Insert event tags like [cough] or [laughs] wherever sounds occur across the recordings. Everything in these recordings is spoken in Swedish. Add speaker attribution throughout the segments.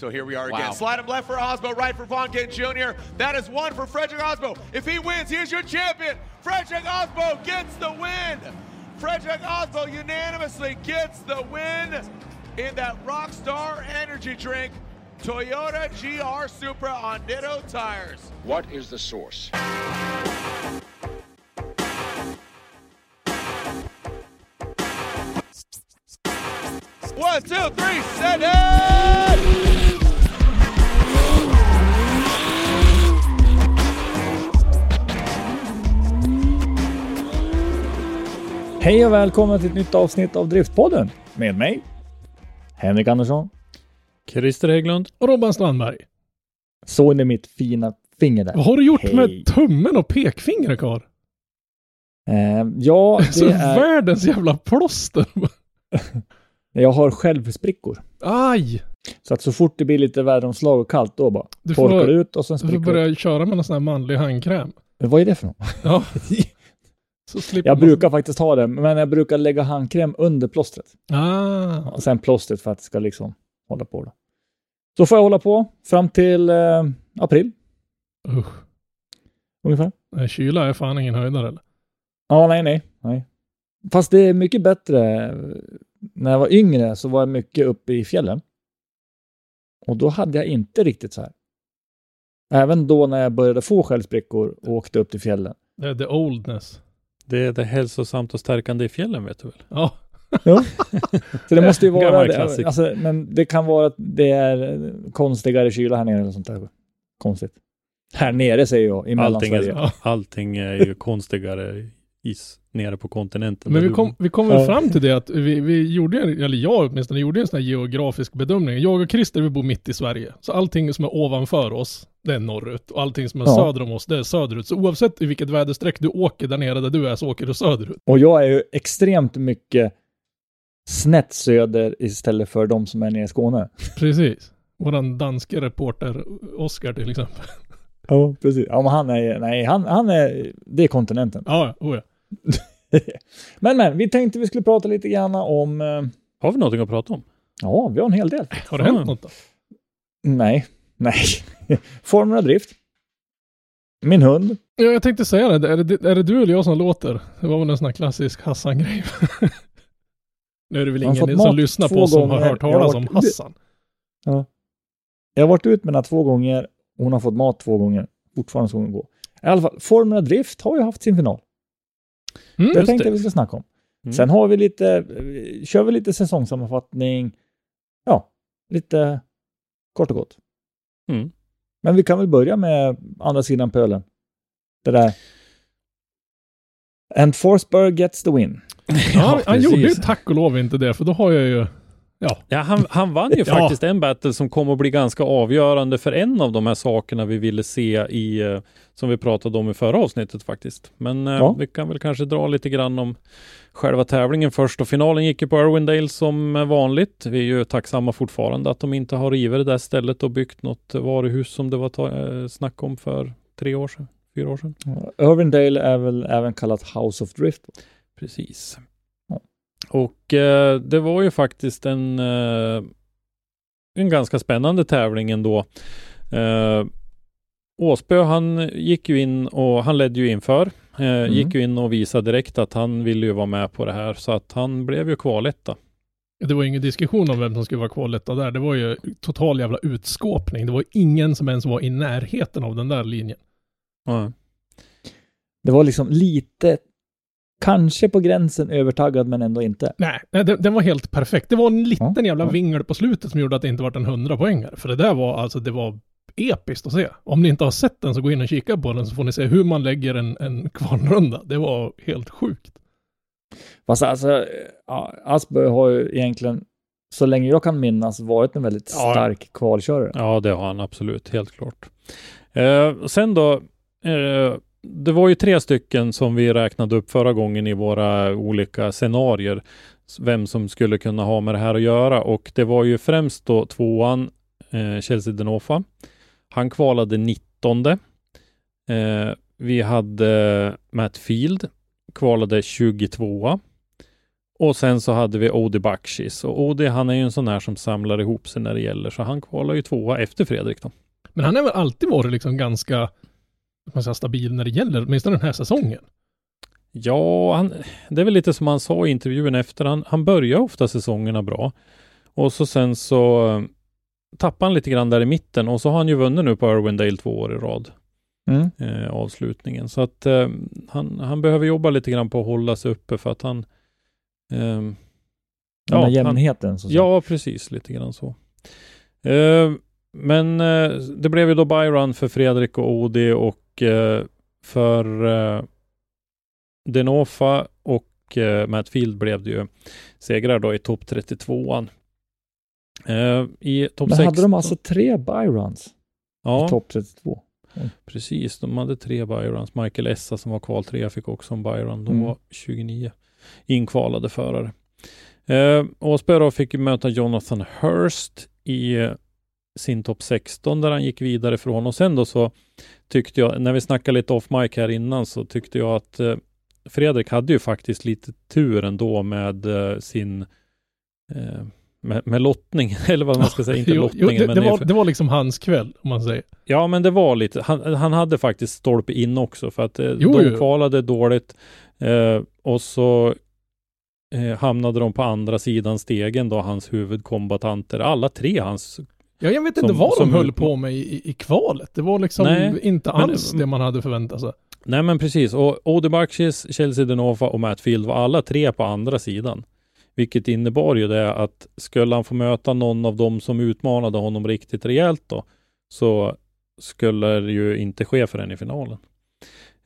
Speaker 1: So here we are again. Slide him left for Osmo, right for Von Kent Jr. That is one for Frederick Osmo. If he wins, he is your champion. Frederick Osmo gets the win. Frederick Osmo unanimously gets the win in that Rockstar Energy Drink. Toyota GR Supra on Ditto tires.
Speaker 2: What is the source?
Speaker 1: One, two, three, set it!
Speaker 3: Hej och välkomna till ett nytt avsnitt av Driftpodden med mig, Henrik Andersson.
Speaker 4: Christer Hägglund.
Speaker 5: Och Robban Strandberg.
Speaker 3: Såg ni mitt fina finger där?
Speaker 5: Vad har du gjort
Speaker 3: Hej.
Speaker 5: med tummen och pekfingret karl?
Speaker 3: Eh, ja, [laughs]
Speaker 5: Så
Speaker 3: det är...
Speaker 5: världens jävla plåster. [laughs]
Speaker 3: Jag har självsprickor.
Speaker 5: Aj!
Speaker 3: Så att så fort det blir lite väderomslag och kallt, då bara
Speaker 5: Du får-
Speaker 3: torkar det ut och sen
Speaker 5: Du får
Speaker 3: spricker
Speaker 5: börja köra med någon sån här manlig handkräm.
Speaker 3: Men Vad är det för något?
Speaker 5: Ja. [laughs]
Speaker 3: Jag
Speaker 5: man-
Speaker 3: brukar faktiskt ha det, men jag brukar lägga handkräm under plåstret.
Speaker 5: Ah.
Speaker 3: Och sen plåstret för att det ska liksom hålla på. Då. Så får jag hålla på fram till eh, april
Speaker 5: Usch.
Speaker 3: ungefär.
Speaker 5: Nej, Kyla är fan ingen höjdare eller?
Speaker 3: Ja, nej, nej, nej. Fast det är mycket bättre. När jag var yngre så var jag mycket uppe i fjällen. Och då hade jag inte riktigt så här. Även då när jag började få självsprickor och åkte upp till fjällen.
Speaker 5: Det är the oldness.
Speaker 4: Det är det hälsosamt och stärkande i fjällen vet du väl?
Speaker 5: Ja.
Speaker 3: Ja. [laughs] Så det måste ju vara det.
Speaker 4: klassik.
Speaker 3: Alltså, men det kan vara att det är konstigare kyla här nere eller sånt där. Konstigt. Här nere säger jag, i
Speaker 4: Allting
Speaker 3: Mellansverige.
Speaker 4: är, allting är ju konstigare is nere på kontinenten.
Speaker 5: Men vi kom, vi kom väl fram till det att vi, vi gjorde, eller jag åtminstone, gjorde en sån här geografisk bedömning. Jag och Christer, vi bor mitt i Sverige. Så allting som är ovanför oss, det är norrut. Och allting som är
Speaker 3: Ja.
Speaker 5: söder om oss, det är söderut. Så oavsett i vilket väderstreck du åker där nere där du är, så åker du söderut.
Speaker 3: Och jag är ju extremt mycket snett söder istället för de som är nere i Skåne.
Speaker 5: Precis. Våran danske reporter Oskar till exempel.
Speaker 3: Ja, precis. Ja, men han är, nej, han, han är, det är kontinenten.
Speaker 5: Ja, oh ja. [laughs]
Speaker 3: men, men, vi tänkte vi skulle prata lite grann om, eh,
Speaker 4: Har vi någonting att prata om?
Speaker 3: ja, vi har en hel del.
Speaker 5: Har det hänt något då?
Speaker 3: Nej, nej. Formula Drift. Min hund.
Speaker 5: Ja, jag tänkte säga det. Är det, är det du eller jag som låter? Det var väl en sån här klassisk Hassan-grej. [laughs] nu är det väl ingen som
Speaker 3: mat
Speaker 5: lyssnar på oss som har hört talas om Hassan.
Speaker 3: Jag har varit ut med henne två gånger. Hon har fått mat två gånger. Fortfarande ska hon gå. I alla fall, Formula Drift har ju haft sin final.
Speaker 5: Mm,
Speaker 3: det tänkte
Speaker 4: det.
Speaker 3: vi ska snacka om.
Speaker 4: Mm.
Speaker 3: Sen har vi lite, eh, kör vi lite säsongssammanfattning. Ja, lite kort och gott.
Speaker 4: Mm.
Speaker 3: Men vi kan väl börja med andra sidan pölen. Det där. And Forsberg gets the win.
Speaker 5: Ja, han gjorde ju tack och lov inte det, för då har jag ju... Ja,
Speaker 4: Ja, han, han vann ju [laughs]
Speaker 5: Ja.
Speaker 4: faktiskt en battle som kommer att bli ganska avgörande för en av de här sakerna vi ville se i, eh, som vi pratade om i förra avsnittet faktiskt. Men eh,
Speaker 3: Ja.
Speaker 4: vi kan väl kanske dra lite grann om själva tävlingen först och finalen gick ju på Irwindale som vanligt. Vi är ju tacksamma fortfarande att de inte har rivit det där stället och byggt något varuhus som det var ta- eh, snack om för tre år sedan, fyra år sedan.
Speaker 3: Irvindale är väl även kallat House of Drift.
Speaker 4: Precis. Och eh, det var ju faktiskt en, eh, en ganska spännande tävling ändå. Eh, Åsbö han gick ju in och han ledde ju inför. Eh, Gick ju in och visade direkt att han ville ju vara med på det här så att han blev ju kvaletta.
Speaker 5: det var ingen diskussion om vem som skulle vara kvaletta där. Det var ju total jävla utskåpning. Det var ingen som ens var i närheten av den där linjen.
Speaker 4: Ja.
Speaker 3: Det var liksom lite kanske på gränsen övertaggad men ändå inte.
Speaker 5: Nej, nej den, den var helt perfekt. Det var en liten
Speaker 3: Ja,
Speaker 5: jävla
Speaker 3: ja.
Speaker 5: vingel på slutet som gjorde att det inte var en 100 poängare. För det där var alltså, det var episkt att se. Om ni inte har sett den så gå in och kika på den så får ni se hur man lägger en, en kvalrunda. Det var helt sjukt.
Speaker 3: Fast alltså, ja, Asperger har ju egentligen, så länge jag kan minnas, varit en väldigt
Speaker 4: Ja.
Speaker 3: stark kvalkörare.
Speaker 4: Ja, det har han absolut, helt klart. Eh, sen då, eh, det var ju tre stycken som vi räknade upp förra gången i våra olika scenarier. Vem som skulle kunna ha med det här att göra och det var ju främst då tvåan eh, Chelsea Denofa. Han kvalade 19. Eh, vi hade Matt Field, kvalade 22. Och sen så hade vi Odi Bakshis. Och Odi han är ju en sån här som samlar ihop sig när det gäller. Så han kvalar ju tvåa efter Fredrik då.
Speaker 5: Men han har väl alltid varit liksom ganska man säger, stabil när det gäller, åtminstone den här säsongen.
Speaker 4: Ja, han, det är väl lite som han sa i intervjun efter. Han, han börjar ofta säsongerna bra. Och så sen så eh, tappar han lite grann där i mitten. Och så har han ju vunnit nu på Irwindale två år i rad.
Speaker 3: Mm.
Speaker 4: Eh, avslutningen. Så att eh, han, han behöver jobba lite grann på att hålla sig uppe för att han... ehm,
Speaker 3: Den här
Speaker 4: han-
Speaker 3: jämnheten. Så att säga.
Speaker 4: Ja, precis. Lite grann så. Eh, men eh, det blev ju då byrun för Fredrik och Odi och eh, för eh, Denofa och eh, Matt Field blev det ju segrar då i topp 32an. Eh, I topp
Speaker 3: Men
Speaker 4: 16.
Speaker 3: hade de alltså tre byruns
Speaker 4: ja,
Speaker 3: i topp 32?
Speaker 4: precis. De hade tre byruns. Michael Essa som var kval trea fick också en byrun. De
Speaker 3: Mm.
Speaker 4: var 29 inkvalade förare. Eh, Åsberg fick möta Jonathan Hurst i eh, sin topp 16 där han gick vidare från och sen då så tyckte jag, när vi snackade lite off mic här innan så tyckte jag att eh, Fredrik hade ju faktiskt lite tur ändå med eh, sin eh, med, med lottning, [laughs] eller vad man ska säga, inte
Speaker 5: Jo,
Speaker 4: lottningen.
Speaker 5: jo, det,
Speaker 4: men
Speaker 5: det, var,
Speaker 4: för-
Speaker 5: det var liksom hans kväll, om man säger.
Speaker 4: Ja, men det var lite. Han, han hade faktiskt stolpe in också för att eh,
Speaker 5: Jo,
Speaker 4: de
Speaker 5: jo.
Speaker 4: kvalade dåligt eh, och så eh, hamnade de på andra sidan stegen då, hans huvudkombatanter. Alla tre hans.
Speaker 5: Ja, jag vet inte
Speaker 4: Som-
Speaker 5: vad de höll på med i, i, kvalet. Det var liksom
Speaker 4: Nej,
Speaker 5: inte
Speaker 4: men-
Speaker 5: alls det man hade förväntat sig.
Speaker 4: Nej, men precis. Och Odi Bakshis, Chelsea Denova och Matt Field var alla tre på andra sidan. Vilket innebar ju det att skulle han få möta någon av dem som utmanade honom riktigt rejält då, så skulle det ju inte ske förrän i finalen.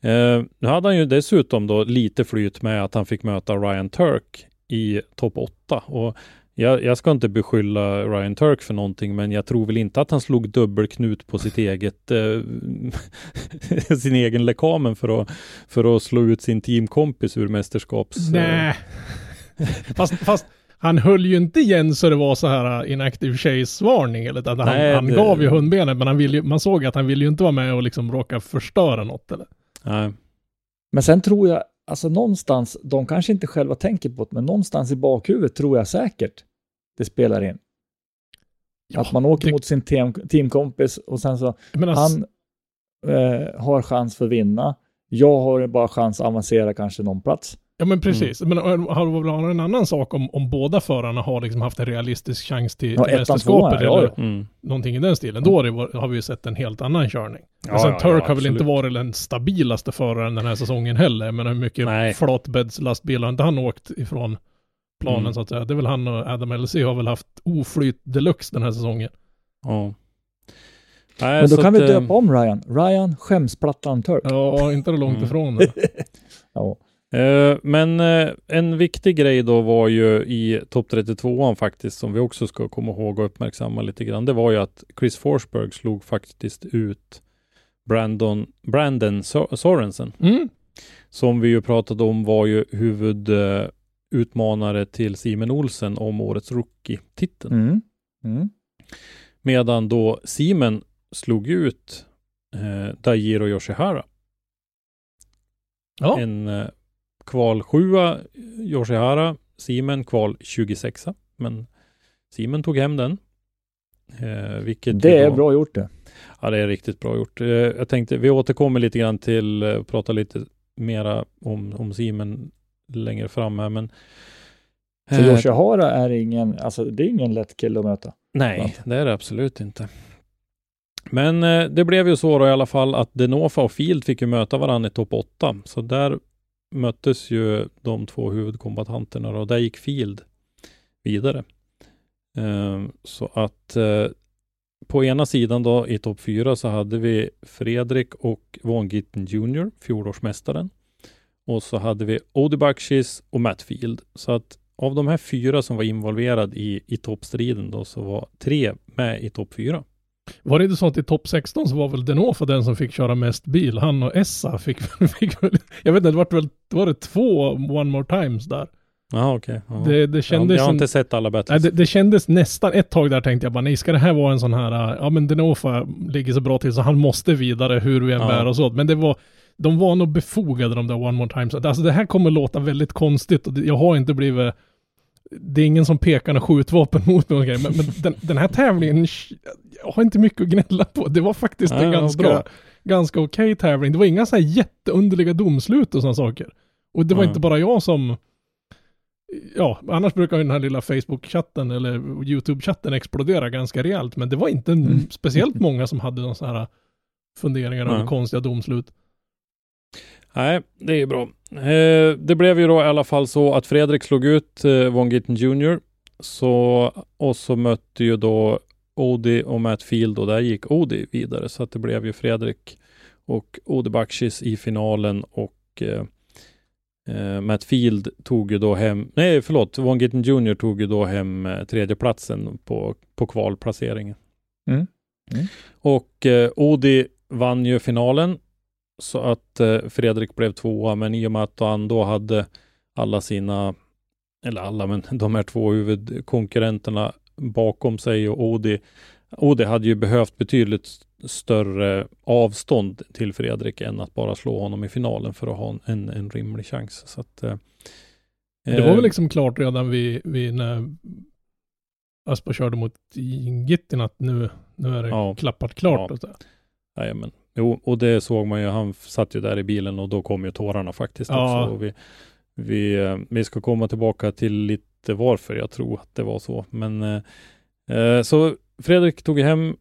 Speaker 4: Eh, nu hade han ju dessutom då lite flyt med att han fick möta Ryan Turk i topp 8 och jag, jag ska inte beskylla Ryan Turk för någonting, men jag tror väl inte att han slog dubbelknut på sitt eget eh, [laughs] sin egen lekamen för att, för att slå ut sin teamkompis ur mästerskaps...
Speaker 5: Nej. fast, fast han höll ju inte igen så det var så här uh, inactive chase-varning. Eller att han,
Speaker 4: Nej,
Speaker 5: han
Speaker 4: det-
Speaker 5: gav ju hundbenet, men han ville, ju- man såg att han ville ju inte vara med och liksom råka förstöra något. Eller?
Speaker 4: Nej.
Speaker 3: Men sen tror jag, alltså någonstans, de kanske inte själva tänker på det, men någonstans i bakhuvudet tror jag säkert det spelar in. att man åker
Speaker 5: det-
Speaker 3: mot sin team, teamkompis och sen så,
Speaker 5: alltså,
Speaker 3: han eh, har chans för att vinna. Jag har bara chans att avancera kanske någon plats.
Speaker 5: Ja men precis.
Speaker 4: Mm.
Speaker 5: Men har har det varit en annan sak om, om båda förarna har liksom haft en realistisk chans till,
Speaker 3: Ja,
Speaker 5: till mästerskapet eller
Speaker 3: ja.
Speaker 4: Mm.
Speaker 5: någonting i den stilen. Då har, det, har vi ju sett en helt annan körning.
Speaker 4: Ja,
Speaker 5: Men sen
Speaker 4: ja,
Speaker 5: Turk
Speaker 4: ja,
Speaker 5: har väl inte varit den stabilaste föraren den här säsongen heller. Men hur mycket
Speaker 4: Nej.
Speaker 5: har inte han åkt ifrån planen
Speaker 4: Mm.
Speaker 5: så att säga. Det är väl han och Adam LC har väl haft oflyt deluxe den här säsongen.
Speaker 4: Ja. Nej,
Speaker 3: Men då kan vi
Speaker 4: att, eh,
Speaker 3: döpa om Ryan. Ryan Skämsplattan Turk.
Speaker 5: Ja, inte det långt
Speaker 4: Mm.
Speaker 5: ifrån det. [laughs]
Speaker 3: Ja.
Speaker 4: Eh, men eh, en viktig grej då var ju i topp 32an faktiskt, som vi också ska komma ihåg och uppmärksamma lite grann. Det var ju att Chris Forsberg slog faktiskt ut Brandon, Brandon Sor- Sorensen,
Speaker 5: Mm.
Speaker 4: som vi ju pratade om var ju huvudutmanare eh, till Simon Olsen om årets rookie-titeln.
Speaker 3: Mm. Mm.
Speaker 4: Medan då Simon slog ut eh, Daijiro Yoshihara.
Speaker 5: Ja.
Speaker 4: En eh, kval 7 Yoshihara, Simon kval 26 Men Simon tog hem den. Eh, vilket
Speaker 3: Det är
Speaker 4: då-
Speaker 3: bra gjort det.
Speaker 4: Ja, det är riktigt bra gjort. Eh, jag tänkte, vi återkommer lite grann till, eh, prata lite mera om, om Simon längre fram här, men
Speaker 3: För
Speaker 4: eh,
Speaker 3: Yoshihara är ingen, alltså det är ingen lätt kille att möta.
Speaker 4: Nej, det är det absolut inte. Men eh, det blev ju så då i alla fall att Denofa och Field fick ju möta varandra i topp 8. Så där möttes ju de två huvudkombatanterna och där gick Field vidare. Ehm, så att eh, på ena sidan då i topp fyra så hade vi Fredrik och Von Gitten Jr, fjolårsmästaren. Och så hade vi Odi Bakshis och Matt Field. Så att av de här fyra som var involverade i, i toppstriden då så var tre med i topp fyra.
Speaker 5: Var det inte så att i topp 16 så var väl Denofa den som fick köra mest bil? Han och Essa fick, [laughs] fick väl, jag vet inte, det var väl, var det två one more times där?
Speaker 4: Ja, okej. Okay. Ja.
Speaker 5: Det, det kändes
Speaker 4: jag, har inte sett alla bättre.
Speaker 5: Nej, det, det kändes nästan, ett tag där tänkte jag bara, nej, ska det här vara en sån här, ja men Denofa ligger så bra till så han måste vidare hur vi än
Speaker 4: Ja.
Speaker 5: bär oss åt. Men det var, de var nog befogade de där one more times. Alltså det här kommer låta väldigt konstigt och jag har inte blivit, det är ingen som pekar några skjutvapen [laughs] mot mig men, men den, den här tävlingen, jag har inte mycket att gnälla på. Det var faktiskt en
Speaker 4: var
Speaker 5: ganska,
Speaker 4: bra.
Speaker 5: ganska okej tävling. Det var inga så här jätteunderliga domslut och sådana saker. Och det var
Speaker 4: Nej.
Speaker 5: inte bara jag som, ja, annars brukar ju den här lilla Facebook-chatten eller YouTube-chatten explodera ganska rejält, men det var inte
Speaker 3: Mm.
Speaker 5: speciellt många som hade någon här funderingar över
Speaker 4: Nej.
Speaker 5: konstiga domslut.
Speaker 4: Nej, det är bra. Eh, det blev ju då i alla fall så att Fredrik slog ut eh, Von Gitten Jr. Så, och så mötte ju då Odi och Matt Field och där gick Odi vidare. Så att det blev ju Fredrik och Odi Bakshis i finalen och eh, eh, Matt Field tog ju då hem, nej förlåt, Von Gitten Jr. tog ju då hem eh, tredjeplatsen på, på kvalplaceringen.
Speaker 3: Mm. Mm.
Speaker 4: Och eh, Odi vann ju finalen så att eh, Fredrik blev tvåa, men i och med att han då hade alla sina, eller alla, men [laughs] de här två huvudkonkurrenterna bakom sig och Odi, Odi hade ju behövt betydligt större avstånd till Fredrik än att bara slå honom i finalen för att ha en, en rimlig chans. Så att, eh,
Speaker 5: Det var
Speaker 4: eh,
Speaker 5: väl liksom klart redan vid, vid när Aspa körde mot Gittin att nu, nu är det
Speaker 4: Ja.
Speaker 5: klappat klart.
Speaker 4: Ja.
Speaker 5: Och så.
Speaker 4: Jajamän. Jo, och det såg man ju. Han satt ju där i bilen och då kom ju tårarna faktiskt
Speaker 5: Ja.
Speaker 4: också. Vi, vi, eh, vi ska komma tillbaka till lite varför jag tror att det var så. Men eh, eh, så Fredrik tog hem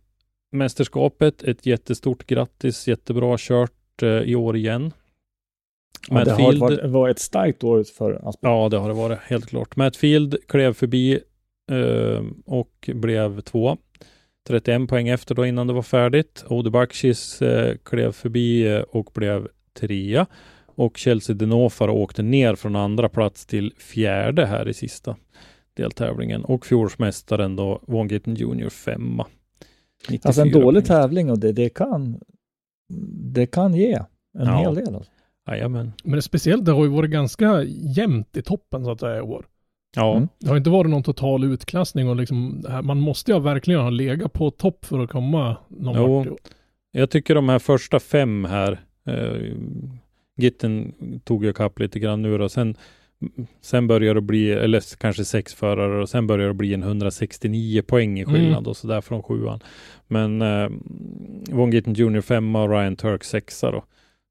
Speaker 4: mästerskapet. Ett jättestort grattis. Jättebra kört eh, i år igen.
Speaker 3: Ja, det har
Speaker 4: Field-
Speaker 3: varit, var ett starkt år för Aspen.
Speaker 4: Ja, det har det varit, helt klart. Matt Field klev förbi eh, och blev två. 31 poäng efter då innan det var färdigt. Ode Bakshis eh, klev förbi eh, och blev trea. Och Chelsea Denofar åkte ner från andra plats till fjärde här i sista deltävlingen. Och fjolsmästaren då, Von Gitten Jr. femma.
Speaker 3: Alltså en
Speaker 4: 94
Speaker 3: dålig
Speaker 4: poäng.
Speaker 3: tävling och det, det kan det kan ge en
Speaker 4: Ja.
Speaker 3: hel del. Alltså.
Speaker 4: Jajamän.
Speaker 5: Men speciellt, det har ju varit ganska jämnt i toppen så att säga i år.
Speaker 4: Ja,
Speaker 3: Mm.
Speaker 5: Det har inte varit någon total utklassning och liksom, man måste ju verkligen ha legat på topp för att komma någon
Speaker 4: Jo.
Speaker 5: vart.
Speaker 4: Jag tycker de här första fem här, eh, Gitten tog ju kapp lite grann nu då. Sen, sen börjar det bli, eller kanske sex förare och sen börjar det bli en 169 poäng i skillnad
Speaker 5: Mm.
Speaker 4: och sådär från sjuan. Men eh, Von Gitten Jr femma och Ryan Turk sexa då.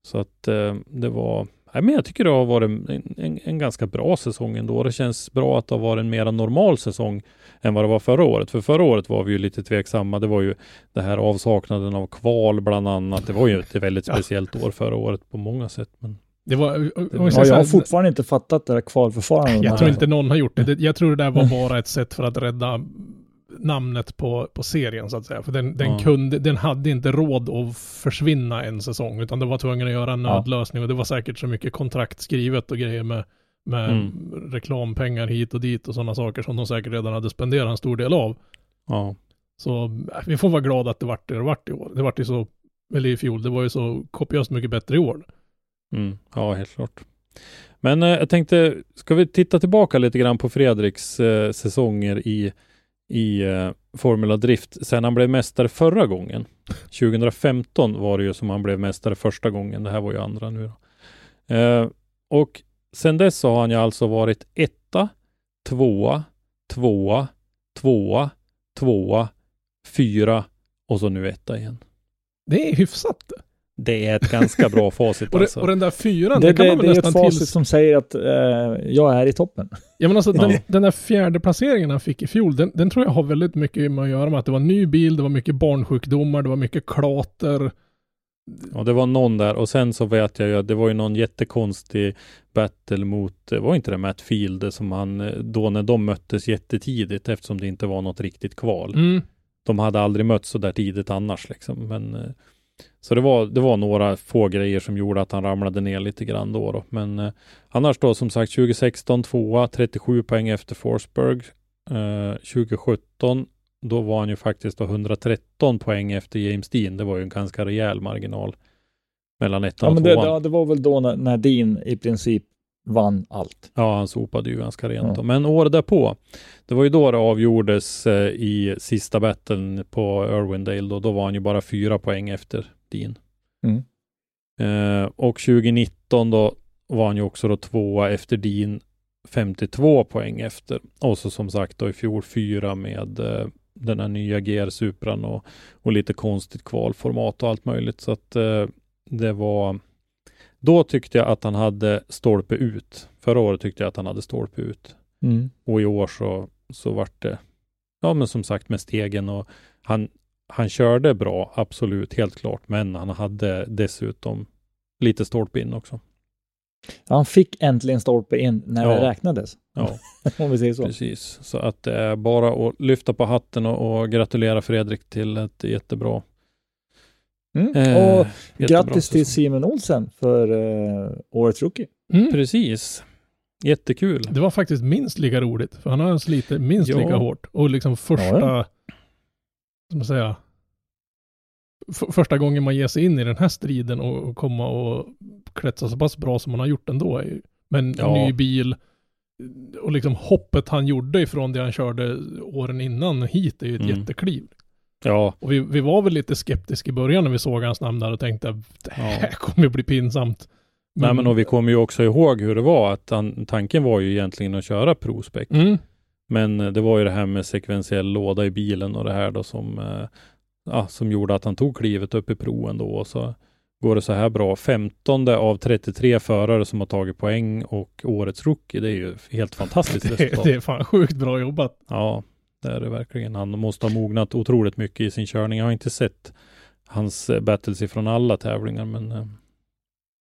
Speaker 4: Så att eh, det var, nej, men jag tycker det har varit en, en, en ganska bra säsong ändå. Det känns bra att det har varit en mer normal säsong än vad det var förra året. För förra året var vi ju lite tveksamma. Det var ju det här avsaknaden av kval bland annat. Det var ju ett väldigt speciellt år förra året på många sätt. Men
Speaker 5: Det var, om vi
Speaker 4: Ja,
Speaker 3: jag har fortfarande inte fattat det där kvalförfarandet.
Speaker 5: jag tror inte någon har gjort det. det. Jag tror det där var bara ett sätt för att rädda namnet på, på serien så att säga. För den, den,
Speaker 4: Ja.
Speaker 5: kunde, den hade inte råd att försvinna en säsong, utan de var tvungna att göra en nödlösning. Och det var säkert så mycket kontrakt skrivet och grejer med, med
Speaker 4: Mm.
Speaker 5: reklampengar hit och dit och sådana saker som de säkert redan hade spenderat en stor del av.
Speaker 4: ja,
Speaker 5: Så äh, vi får vara glada att det vart det det vart i år. Det vart ju så, eller i fjol, det var ju så kopiöst mycket bättre i år.
Speaker 4: mm, ja helt klart. Men eh, jag tänkte, ska vi titta tillbaka lite grann på Fredriks eh, säsonger i, i eh, Formula Drift sen han blev mästare förra gången. 2015 var det ju som han blev mästare första gången. Det här var ju andra nu då. Eh, och sen dess så har han ju alltså varit etta, tvåa, tvåa, tvåa, tvåa, fyra och så nu etta igen.
Speaker 5: Det är hyfsat.
Speaker 4: Det är ett ganska bra [laughs] facit
Speaker 5: Och, det,
Speaker 4: alltså.
Speaker 5: och den där fyran,
Speaker 3: Det,
Speaker 5: det, kan
Speaker 3: det,
Speaker 5: man
Speaker 3: det
Speaker 5: väl
Speaker 3: är ett
Speaker 5: nästan
Speaker 3: facit
Speaker 5: till...
Speaker 3: som säger att eh, jag är i toppen.
Speaker 5: Ja men alltså
Speaker 4: Ja.
Speaker 5: den, den där fjärde placeringen han fick i fjol, den, den tror jag har väldigt mycket med att göra med att det var ny bil, det var mycket barnsjukdomar, det var mycket klater.
Speaker 4: Och det var någon där och sen så vet jag ju att det var ju någon jättekonstig battle mot, det var inte det Matt Field som han, eh, då när de möttes jättetidigt eftersom det inte var något riktigt kval.
Speaker 5: Mm.
Speaker 4: De hade aldrig mötts så där tidigt annars liksom. Men, eh, så det var, det var några få grejer som gjorde att han ramlade ner lite grann då. då. Men eh, annars då som sagt 2016 tvåa, 37 poäng efter Forsberg. Eh, 2017 då var han ju faktiskt då 113 poäng efter James Dean. Det var ju en ganska rejäl marginal mellan ettan
Speaker 3: Ja,
Speaker 4: och
Speaker 3: men
Speaker 4: tvåan.
Speaker 3: det, det var väl då när, när Dean i princip vann allt.
Speaker 4: Ja, han sopade ju ganska rent.
Speaker 3: Ja.
Speaker 4: då. Men året därpå, det var ju då det avgjordes eh, i sista battlen på Irwindale. Då, då var han ju bara fyra poäng efter Dean.
Speaker 3: Mm.
Speaker 4: Eh, och 2019 då var han ju också då tvåa efter Dean, 52 poäng efter. Och så som sagt då i fjol fyra med eh, den här nya GR Supran och, och lite konstigt kvalformat och allt möjligt. Så att eh, det var då tyckte jag att han hade stolpe ut. Förra året tyckte jag att han hade stolpe ut.
Speaker 3: Mm.
Speaker 4: Och i år så, så vart det, ja men som sagt med stegen och han, han körde bra, absolut, helt klart. Men han hade dessutom lite stolpe in också.
Speaker 3: Han fick äntligen stolpe in när
Speaker 4: Ja.
Speaker 3: det räknades.
Speaker 4: Ja, [laughs]
Speaker 3: Om vi säger så.
Speaker 4: precis. Så att det är bara att lyfta på hatten och, och gratulera Fredrik till ett jättebra
Speaker 3: Mm.
Speaker 4: eh,
Speaker 3: och grattis till. Simon Olsen för uh, årets rookie.
Speaker 5: Mm.
Speaker 4: Precis. Jättekul.
Speaker 5: Det var faktiskt minst lika roligt, för han har slitit minst
Speaker 4: Ja.
Speaker 5: lika hårt. Och liksom första,
Speaker 3: Ja,
Speaker 5: som man säga, första gången man ger sig in i den här striden och, och komma och klättra så pass bra som man har gjort ändå. är ju- Med en
Speaker 4: Ja.
Speaker 5: ny bil och liksom hoppet han gjorde ifrån det han körde åren innan hit är ju ett
Speaker 4: Mm.
Speaker 5: jättekliv.
Speaker 4: Ja,
Speaker 5: Och vi, vi var väl lite skeptiska i början när vi såg hans namn där och tänkte att det här
Speaker 4: Ja. [laughs]
Speaker 5: kommer bli pinsamt.
Speaker 4: Nej, men och vi kommer ju också ihåg hur det var att han, tanken var ju egentligen att köra ProSpec.
Speaker 5: Mm.
Speaker 4: Men eh, det var ju det här med sekventiell låda i bilen och det här då som, eh, ja, som gjorde att han tog klivet upp i proen då och så går det så här bra. 15 av 33 förare som har tagit poäng och årets rookie, det är ju helt fantastiskt [laughs]
Speaker 5: Det,
Speaker 4: resultat.
Speaker 5: det är fan sjukt bra jobbat.
Speaker 4: Ja, det är det verkligen. Han måste ha mognat otroligt mycket i sin körning. Jag har inte sett hans eh, battles ifrån alla tävlingar, men eh,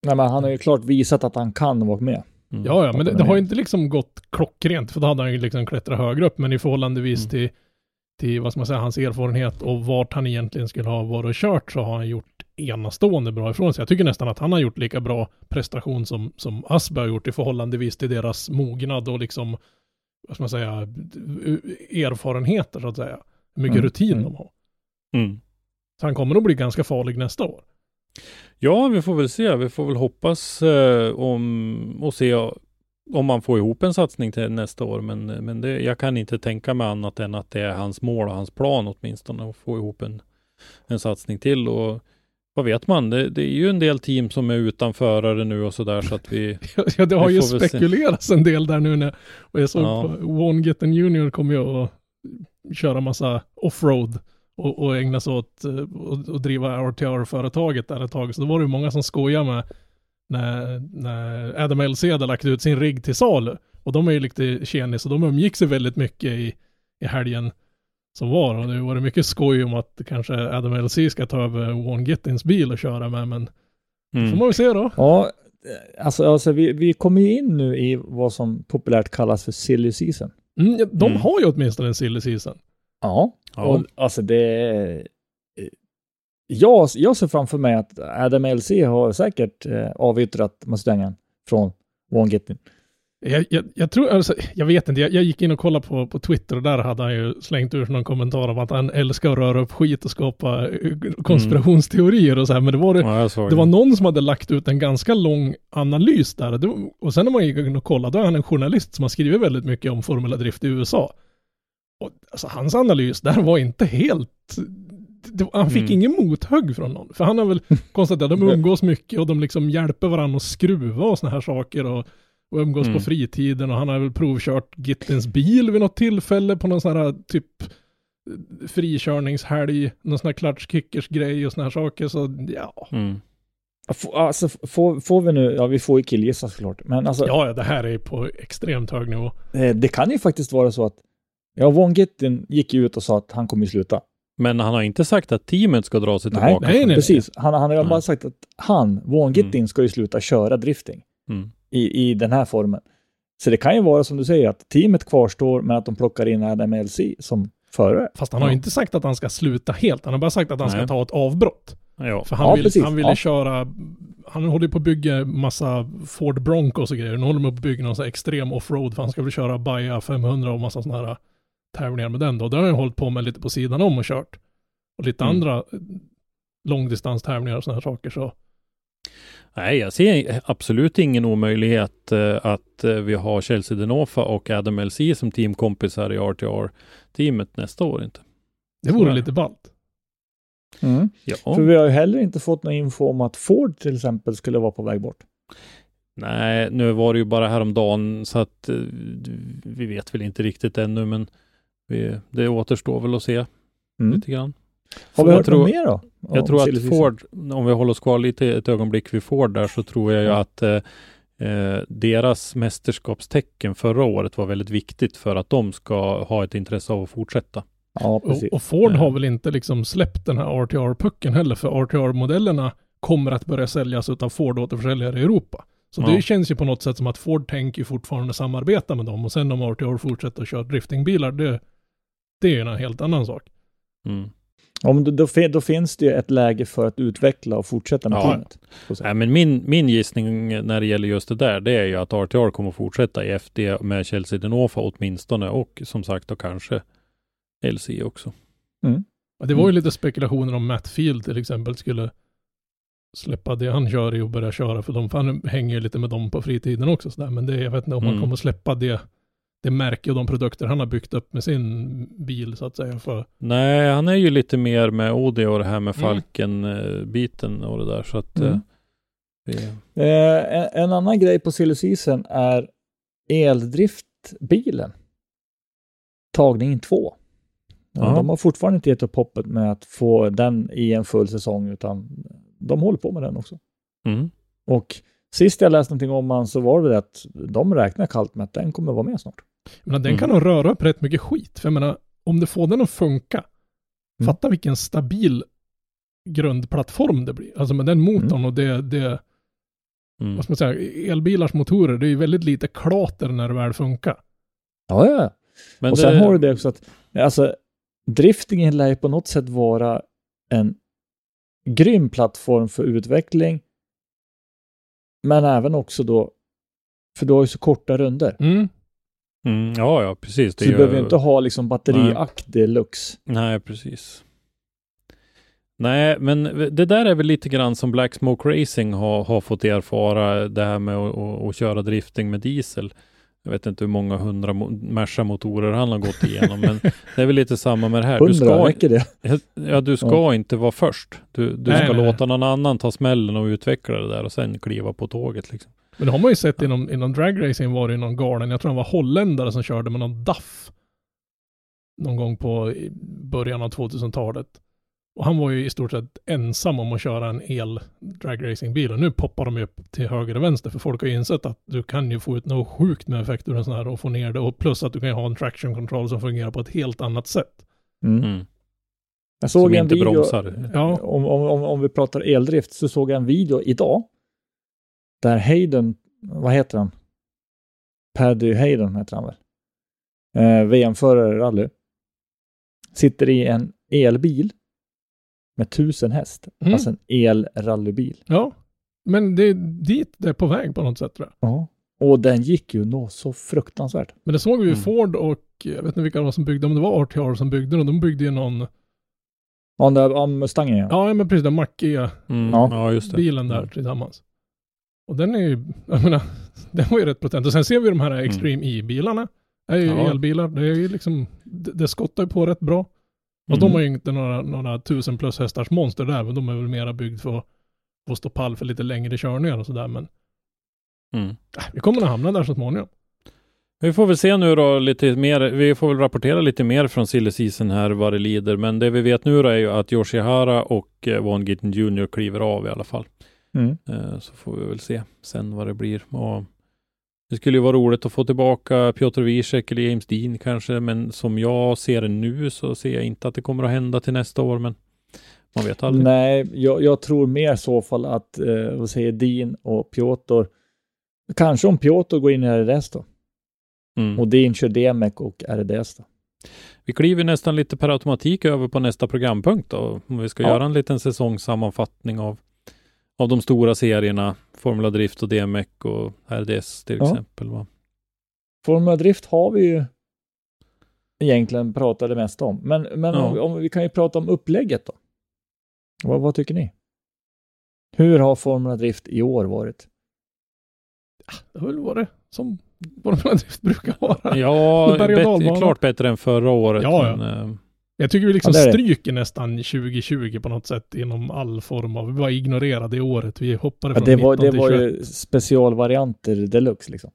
Speaker 3: Nej, men han har ju klart visat att han kan vara med.
Speaker 4: mm.
Speaker 5: Ja, ja, men det, det har ju inte liksom gått klockrent, för då hade han ju liksom klättrat högre upp, men i förhållandevis
Speaker 4: Mm.
Speaker 5: till, till, vad ska man säga, hans erfarenhet och vart han egentligen skulle ha varit och kört så har han gjort enastående bra ifrån sig. Jag tycker nästan att han har gjort lika bra prestation som, som Asberg har gjort i förhållandevis till deras mognad och liksom, vad ska man säga, erfarenheter så att säga. Hur mycket
Speaker 3: Mm,
Speaker 5: rutin
Speaker 3: mm.
Speaker 5: de har.
Speaker 4: Mm.
Speaker 5: Så han kommer nog bli ganska farlig nästa år.
Speaker 4: Ja, vi får väl se. Vi får väl hoppas eh, om och se om man får ihop en satsning till nästa år. Men, men det, jag kan inte tänka mig annat än att det är hans mål och hans plan åtminstone att få ihop en, en satsning till. Och vad vet man? Det, det är ju en del team som är utan förare nu och sådär så att vi [laughs]
Speaker 5: Ja, det har ju
Speaker 4: se.
Speaker 5: spekulerats en del där nu när, jag såg
Speaker 4: Ja.
Speaker 5: på One Gitten Junior kommer ju att köra massa offroad och, och ägna sig åt eh, och, och driva RTR-företaget där ett tag. Så då var det ju många som skojar med när, när Adam LC hade lagt ut sin rigg till salu. Och de är ju lite tjenis och de umgick sig väldigt mycket i, i helgen som var. Och det var det mycket skoj om att kanske Adam LC ska ta över One Gittins bil och köra med. Men får
Speaker 4: mm.
Speaker 5: man väl se då.
Speaker 3: Ja, eh, alltså, alltså vi, vi kommer ju in nu i vad som populärt kallas för silly season.
Speaker 5: Mm, ja, de
Speaker 4: Mm.
Speaker 5: har ju åtminstone en silly season.
Speaker 3: Ja,
Speaker 4: Ja.
Speaker 3: och alltså det är... Jag, jag ser framför mig att Adam LC har säkert eh, avyttrat Mustangen från One Gittin.
Speaker 5: Jag, jag, jag tror, alltså, jag vet inte, jag, jag gick in och kollade på, på Twitter och där hade han ju slängt ur någon kommentar om att han älskar att röra upp skit och skapa eh, konspirationsteorier och så här, men det var, det,
Speaker 4: Ja,
Speaker 5: det var någon som hade lagt ut en ganska lång analys där. Och sen när man gick in och kollade, då är han en journalist som har skrivit väldigt mycket om Formula Drift i USA. Och alltså, hans analys där var inte helt... Det, han fick
Speaker 4: Mm.
Speaker 5: ingen mothugg från någon. För han har väl [laughs] konstaterat att de umgås mycket och de liksom hjälper varandra att skruva och såna här saker och, och umgås
Speaker 4: Mm.
Speaker 5: på fritiden och han har väl provkört Gittens bil vid något tillfälle på någon sån här typ frikörningshelg, någon sån här klatschkickers grej och såna här saker. Så ja,
Speaker 4: Mm.
Speaker 3: Alltså får, får vi nu, ja vi får ju killgissa såklart, men alltså
Speaker 5: ja, ja, det här är på extremt hög nivå.
Speaker 3: eh, det kan ju faktiskt vara så att Ja, Von Gittin gick ju ut och sa att han kommer ju sluta.
Speaker 4: Men han har inte sagt att teamet ska dra sig
Speaker 3: Nej,
Speaker 4: tillbaka.
Speaker 5: nej, nej.
Speaker 3: precis. Han, han har
Speaker 4: Nej.
Speaker 3: bara sagt att han, Vaughn Gittin, ska ju sluta köra drifting
Speaker 4: Mm.
Speaker 3: I, i den här formen. Så det kan ju vara som du säger, att teamet kvarstår, men att de plockar in Adam LC som förare.
Speaker 5: Fast han har ju inte sagt att han ska sluta helt. Han har bara sagt att han ska
Speaker 4: Nej.
Speaker 5: ta ett avbrott.
Speaker 4: Ja.
Speaker 5: För han,
Speaker 3: Ja,
Speaker 5: vill,
Speaker 3: precis.
Speaker 5: han ville
Speaker 3: Ja.
Speaker 5: köra, han håller på att bygga massa Ford Broncos och grejer. Nu håller de på att bygga någon sån här extrem offroad för han ska väl köra Baja 500 och massa sådana här tävlingar med den då. Det har han hållit på med lite på sidan om och kört. Och lite
Speaker 4: Mm.
Speaker 5: andra eh, långdistanstävlingar och sådana här saker så.
Speaker 4: Nej, jag ser absolut ingen omöjlighet eh, att eh, vi har Chelsea Denofa och Adam LC som teamkompisar i RTR-teamet nästa år inte.
Speaker 5: Det vore lite ballt.
Speaker 3: Mm.
Speaker 4: Ja.
Speaker 3: För vi har ju heller inte fått någon info om att Ford till exempel skulle vara på väg bort.
Speaker 4: Nej, nu var det ju bara häromdagen så att eh, vi vet väl inte riktigt ännu, men vi, det återstår väl att se
Speaker 3: Mm.
Speaker 4: lite grann.
Speaker 3: Har vi
Speaker 4: Jag
Speaker 3: hört
Speaker 4: tror-
Speaker 3: något mer då?
Speaker 4: Jag tror att? Ford, om vi håller oss kvar lite ett ögonblick vid Ford där, så tror jag ju
Speaker 3: Ja.
Speaker 4: att eh, eh, deras mästerskapstecken förra året var väldigt viktigt för att de ska ha ett intresse av att fortsätta.
Speaker 3: Ja,
Speaker 5: Och,
Speaker 3: precis.
Speaker 5: och Ford
Speaker 4: Ja.
Speaker 5: har väl inte liksom släppt den här RTR-pucken heller, för RTR-modellerna kommer att börja säljas utav Ford-återförsäljare i Europa. Så
Speaker 4: Ja.
Speaker 5: det känns ju på något sätt som att Ford tänker fortfarande samarbeta med dem och sen om RTR fortsätter att köra driftingbilar, det, det är ju en helt annan sak.
Speaker 4: Mm.
Speaker 3: Om då, då, fin- då finns det ju ett läge för att utveckla och fortsätta med
Speaker 4: Ja.
Speaker 3: teamet.
Speaker 4: Nej, men min, min gissning när det gäller just det där, det är ju att RTR kommer att fortsätta i FD med Chelsea Denofa åtminstone och som sagt då kanske LC också.
Speaker 5: Och Det var ju
Speaker 3: Mm.
Speaker 5: lite spekulationer om Matt Field till exempel skulle släppa det han kör i och börja köra för dem, för han hänger ju lite med dem på fritiden också sådär, men det, jag vet inte om han
Speaker 4: Mm.
Speaker 5: kommer släppa det, det märke och de produkter han har byggt upp med sin bil så att säga för
Speaker 4: Nej, han är ju lite mer med Audi och det här med
Speaker 5: Mm.
Speaker 4: Falken-biten och det där så att
Speaker 3: Mm.
Speaker 4: eh, vi,
Speaker 3: Eh, en, en annan grej på silly är eldriftbilen. Tagning 2. Ja. De har fortfarande inte gett upp hoppet med att få den i en full säsong, utan de håller på med den också.
Speaker 4: mm.
Speaker 3: Och sist jag läste någonting om han så var det att de räknar kallt med att den kommer vara med snart.
Speaker 5: Men den
Speaker 4: Mm.
Speaker 5: kan nog röra upp rätt mycket skit. För jag menar, om du får den att funka,
Speaker 3: Mm.
Speaker 5: fatta vilken stabil grundplattform det blir. Alltså med den motorn och det, det,
Speaker 4: Mm.
Speaker 5: vad ska man säga, elbilars motorer, det är ju väldigt lite klater när det väl funkar.
Speaker 3: Ja, ja.
Speaker 4: Men
Speaker 3: och
Speaker 4: det,
Speaker 3: sen har du det också att, alltså, driftingen lär ju på något sätt vara en grym plattform för utveckling. Men även också då, för du har ju så korta runder.
Speaker 5: Mm.
Speaker 4: Mm, ja, ja, precis. Det
Speaker 3: Så du behöver
Speaker 4: ju-
Speaker 3: inte ha liksom batteriakt deluxe.
Speaker 4: Nej, precis. Nej, men det där är väl lite grann som Black Smoke Racing har, har fått erfara det här med att, att, att köra drifting med diesel. Jag vet inte hur många hundra mo- Merca-motorer han har gått igenom, men [laughs] det är väl lite samma med det här. Du
Speaker 3: Hundra,
Speaker 4: ska,
Speaker 3: räcker det?
Speaker 4: ja, du ska inte vara först. Du, du
Speaker 5: Nej,
Speaker 4: ska
Speaker 5: nej,
Speaker 4: låta någon annan ta smällen och utveckla det där och sen kliva på tåget. Liksom.
Speaker 5: Men det har man ju sett inom, inom dragracing var det ju någon galen, jag tror han var holländare som körde med någon DAF. Någon gång på början av 2000-talet. Och han var ju i stort sett ensam om att köra en el dragracingbil. Och nu poppar de ju upp till höger och vänster. För folk har ju insett att du kan ju få ut något sjukt med effekt ur en sån här och få ner det. Och plus att du kan ju ha en traction control som fungerar på ett helt annat sätt.
Speaker 3: Mm.
Speaker 4: Mm.
Speaker 3: Jag såg
Speaker 4: Som
Speaker 3: en
Speaker 4: inte
Speaker 3: video,
Speaker 4: bromsar.
Speaker 5: Ja,
Speaker 3: om, om, om, om vi pratar eldrift, så såg jag en video idag. Där Hayden, vad heter han? Paddy Hayden heter han väl? Eh, VM-förare i rally. Sitter i en elbil med tusen häst.
Speaker 5: Mm.
Speaker 3: Alltså en elrallybil.
Speaker 5: ja. Men det är dit det är på väg på något sätt tror jag.
Speaker 3: Ja. Och den gick ju nå så fruktansvärt.
Speaker 5: Men det såg vi ju
Speaker 4: Mm.
Speaker 5: Ford och jag vet inte vilka det var som byggde, om det var RTR som byggde den. De byggde ju någon,
Speaker 3: Ja, den där Mustangen ja.
Speaker 5: ja men precis den mackiga
Speaker 4: Mm.
Speaker 3: Ja.
Speaker 5: Bilen där
Speaker 4: Mm.
Speaker 5: tillsammans. Och den är ju, jag menar, [laughs] den var ju rätt potent. Och sen ser vi de här Extreme E-bilarna. är ju
Speaker 4: Ja.
Speaker 5: elbilar. Det är ju liksom, det, det skottar ju på rätt bra. Och
Speaker 4: Mm.
Speaker 5: de har ju inte några, några tusen plus hästars monster där, men de är väl mera byggd för att få stå pall för lite längre körningar och sådär. Men
Speaker 4: Mm.
Speaker 5: äh, vi kommer att hamna där så småningom.
Speaker 4: Vi får väl se nu då lite mer. Vi får väl rapportera lite mer från silly season här vad det lider. Men det vi vet nu då är ju att Yoshihara och eh, Von Gittin Jr. kliver av i alla fall.
Speaker 3: Mm.
Speaker 4: Eh, så får vi väl se sen vad det blir. Och Det skulle ju vara roligt att få tillbaka Piotr Wiesek eller James Dean kanske, men som jag ser det nu så ser jag inte att det kommer att hända till nästa år, men man vet aldrig.
Speaker 3: Nej, jag, jag tror mer så fall att, eh, vad säger Dean och Piotr, kanske om Piotr går in i RDS då,
Speaker 4: Mm.
Speaker 3: och Dean kör Demek och RDS då.
Speaker 4: Vi kliver nästan lite per automatik över på nästa programpunkt då. Om vi ska
Speaker 3: Ja.
Speaker 4: göra en liten säsongssammanfattning av, av de stora serierna, Formula Drift och DMEC och RDS till
Speaker 3: Ja.
Speaker 4: exempel. Va?
Speaker 3: Formula Drift har vi ju egentligen pratat det mesta om, men, men
Speaker 4: Ja.
Speaker 3: om, om, vi kan ju prata om upplägget då. Vad, vad tycker ni? Hur har Formula Drift i år varit?
Speaker 5: Det har väl varit som Formula Drift brukar vara.
Speaker 4: Ja, [laughs]
Speaker 5: dalbana.
Speaker 4: klart bättre än förra året.
Speaker 5: Ja, ja.
Speaker 4: Men, eh,
Speaker 5: Jag tycker vi liksom
Speaker 3: Ja,
Speaker 5: stryker nästan 2020 på något sätt inom all form av, vi bara ignorerade det året. Vi hoppade
Speaker 3: Ja,
Speaker 5: från
Speaker 3: det var,
Speaker 5: 19
Speaker 3: det
Speaker 5: till
Speaker 3: var
Speaker 5: 21.
Speaker 3: ju specialvarianter deluxe liksom.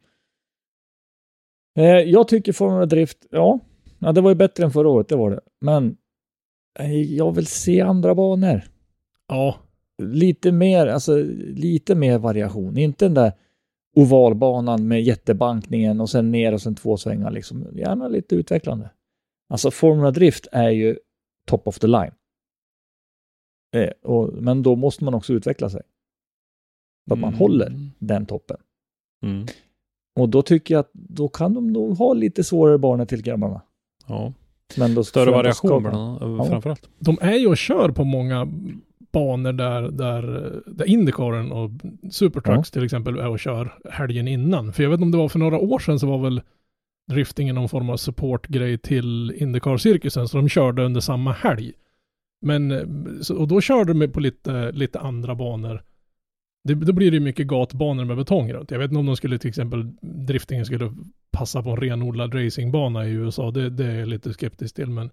Speaker 3: Eh, jag tycker Formula Drift, ja, ja, det var ju bättre än förra året, det var det. Men eh, jag vill se andra banor.
Speaker 5: Ja,
Speaker 3: Lite mer, alltså lite mer variation. Inte den där ovalbanan med jättebankningen och sen ner och sen två svängar liksom. Gärna lite utvecklande. Alltså Formula Drift är ju top of the line. Eh, och, men då måste man också utveckla sig. Så att man
Speaker 4: mm.
Speaker 3: håller den toppen.
Speaker 4: Mm.
Speaker 3: Och då tycker jag att då kan de nog ha lite svårare banor till grabbarna.
Speaker 4: Ja.
Speaker 3: Men då
Speaker 4: Större
Speaker 3: förväntas
Speaker 4: variation
Speaker 3: skapa-
Speaker 4: bland annat,
Speaker 3: Ja.
Speaker 4: framförallt.
Speaker 5: de är ju och kör på många banor där, där, där Indycaren och Supertrucks till exempel är och kör helgen innan. För jag vet inte om det var för några år sedan så var väl driftingen någon form av supportgrej till Indycar-cirkusen, så de körde under samma helg. Men, eh, och då körde de på lite, lite andra banor. Det, då blir det ju mycket gatbanor med betong runt. Jag vet inte om de skulle till exempel, driftingen skulle passa på en renodlad racingbana i USA. Det, det är jag lite skeptisk till, men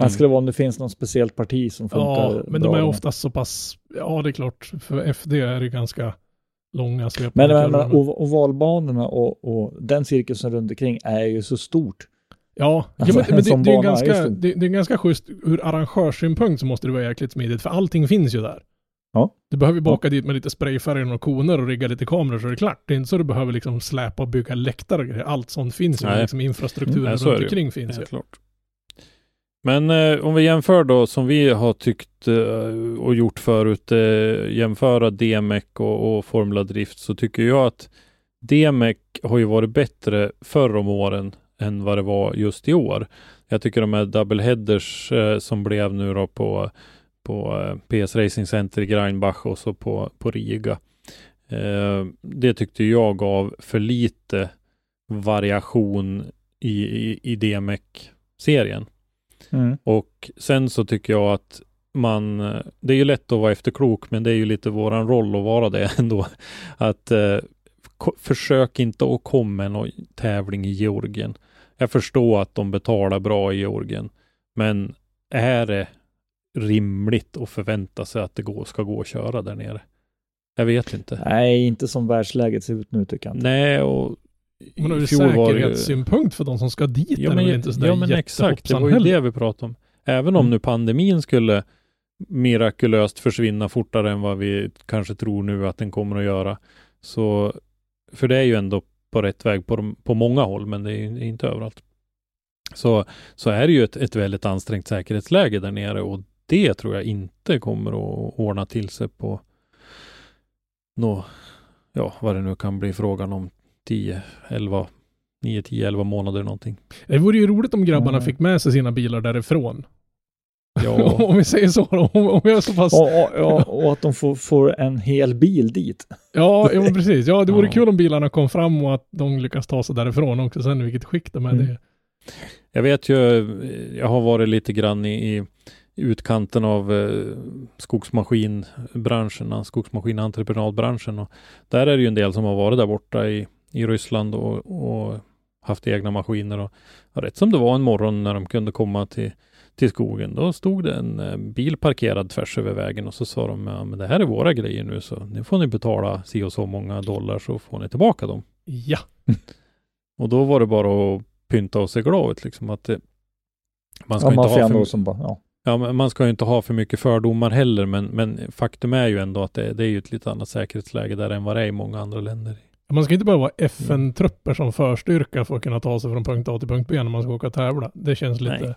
Speaker 3: Det skulle vara om det finns något speciellt parti som funkar
Speaker 5: Ja, men de är oftast så pass, ja det är klart, för FD är det ganska långa
Speaker 3: Men,
Speaker 5: svepande
Speaker 3: men, men ov- ovalbanorna och, och den cirkusen runt omkring är ju så stort.
Speaker 5: Ja,
Speaker 3: Alltså,
Speaker 5: ja men,
Speaker 3: en
Speaker 5: men det, det, är ganska, det, det är ganska schysst, ur arrangörssynpunkt så måste det vara jäkligt smidigt, för allting finns ju där.
Speaker 3: Ja.
Speaker 5: Du behöver ju baka dit med lite sprayfärg och koner och rigga lite kameror så är det klart. Det är inte så du behöver liksom släpa och bygga läktare och grejer. Allt sånt finns ju, liksom infrastrukturen
Speaker 4: Nej, så är
Speaker 5: runt omkring finns ju.
Speaker 4: Klart. Men eh, om vi jämför då som vi har tyckt eh, och gjort förut, eh, jämföra DMEC och, och Formula Drift så tycker jag att DMEC har ju varit bättre förr om åren än vad det var just i år. Jag tycker de här double headers eh, som blev nu då på, på eh, PS Racing Center i Greinbach och så på, på Riga. Eh, det tyckte jag gav för lite variation i, i, i DMEC-serien.
Speaker 3: Mm.
Speaker 4: Och sen så tycker jag att man, det är ju lätt att vara efterklok, men det är ju lite våran roll att vara det [laughs] ändå. Att eh, försök inte att komma med någon tävling i Georgien. Jag förstår att de betalar bra i Georgien, men är det rimligt att förvänta sig att det går, ska gå att köra där nere? Jag vet inte.
Speaker 3: Nej, inte som världsläget ser ut nu tycker jag inte.
Speaker 4: Nej, och
Speaker 5: Men ur säkerhetssynpunkt för de som ska dit
Speaker 4: Ja
Speaker 5: är
Speaker 4: men,
Speaker 5: väl inte sådär
Speaker 4: ja, men exakt, det var ju det vi pratade om. Även om
Speaker 5: Mm.
Speaker 4: nu pandemin skulle mirakulöst försvinna fortare än vad vi kanske tror nu att den kommer att göra. Så, för det är ju ändå på rätt väg på, de, på många håll, men det är ju inte överallt. Så, så är det ju ett, ett väldigt ansträngt säkerhetsläge där nere och det tror jag inte kommer att ordna till sig på nå, ja, vad det nu kan bli frågan om 10, 11, 9, 10, 11 månader någonting.
Speaker 5: Det vore ju roligt om grabbarna
Speaker 3: Mm.
Speaker 5: fick med sig sina bilar därifrån.
Speaker 4: Ja, [laughs]
Speaker 5: om vi säger så. Om, är så pass...
Speaker 3: Och, och, och att de får, får en hel bil dit.
Speaker 5: Ja, ja precis. Ja, det vore
Speaker 4: Ja.
Speaker 5: kul om bilarna kom fram och att de lyckas ta sig därifrån också sen vilket skick de är.
Speaker 3: Mm.
Speaker 5: Det.
Speaker 4: Jag vet ju, jag har varit lite grann i, i utkanten av eh, skogsmaskinbranschen, skogsmaskinentreprenadbranschen och där är det ju en del som har varit där borta i, i Ryssland och, och haft egna maskiner och ja, rätt som det var en morgon när de kunde komma till, till skogen, då stod det en eh, bil parkerad tvärs över vägen och så sa de, ja men det här är våra grejer nu så nu får ni betala si och så många dollar så får ni tillbaka dem.
Speaker 5: Ja. [laughs]
Speaker 4: Och då var det bara att pynta och se glad ut liksom att det, man ska
Speaker 3: Ja,
Speaker 4: inte ha för,
Speaker 3: som bara, ja.
Speaker 4: Ja, man ska ju inte ha för mycket fördomar heller, men, men faktum är ju ändå att det, det är ju ett lite annat säkerhetsläge där än vad det är i många andra länder.
Speaker 5: Man ska inte behöva vara FN-trupper som förstyrka för att kunna ta sig från punkt A till punkt B när man ska åka och tävla. Det känns lite...
Speaker 4: Nej.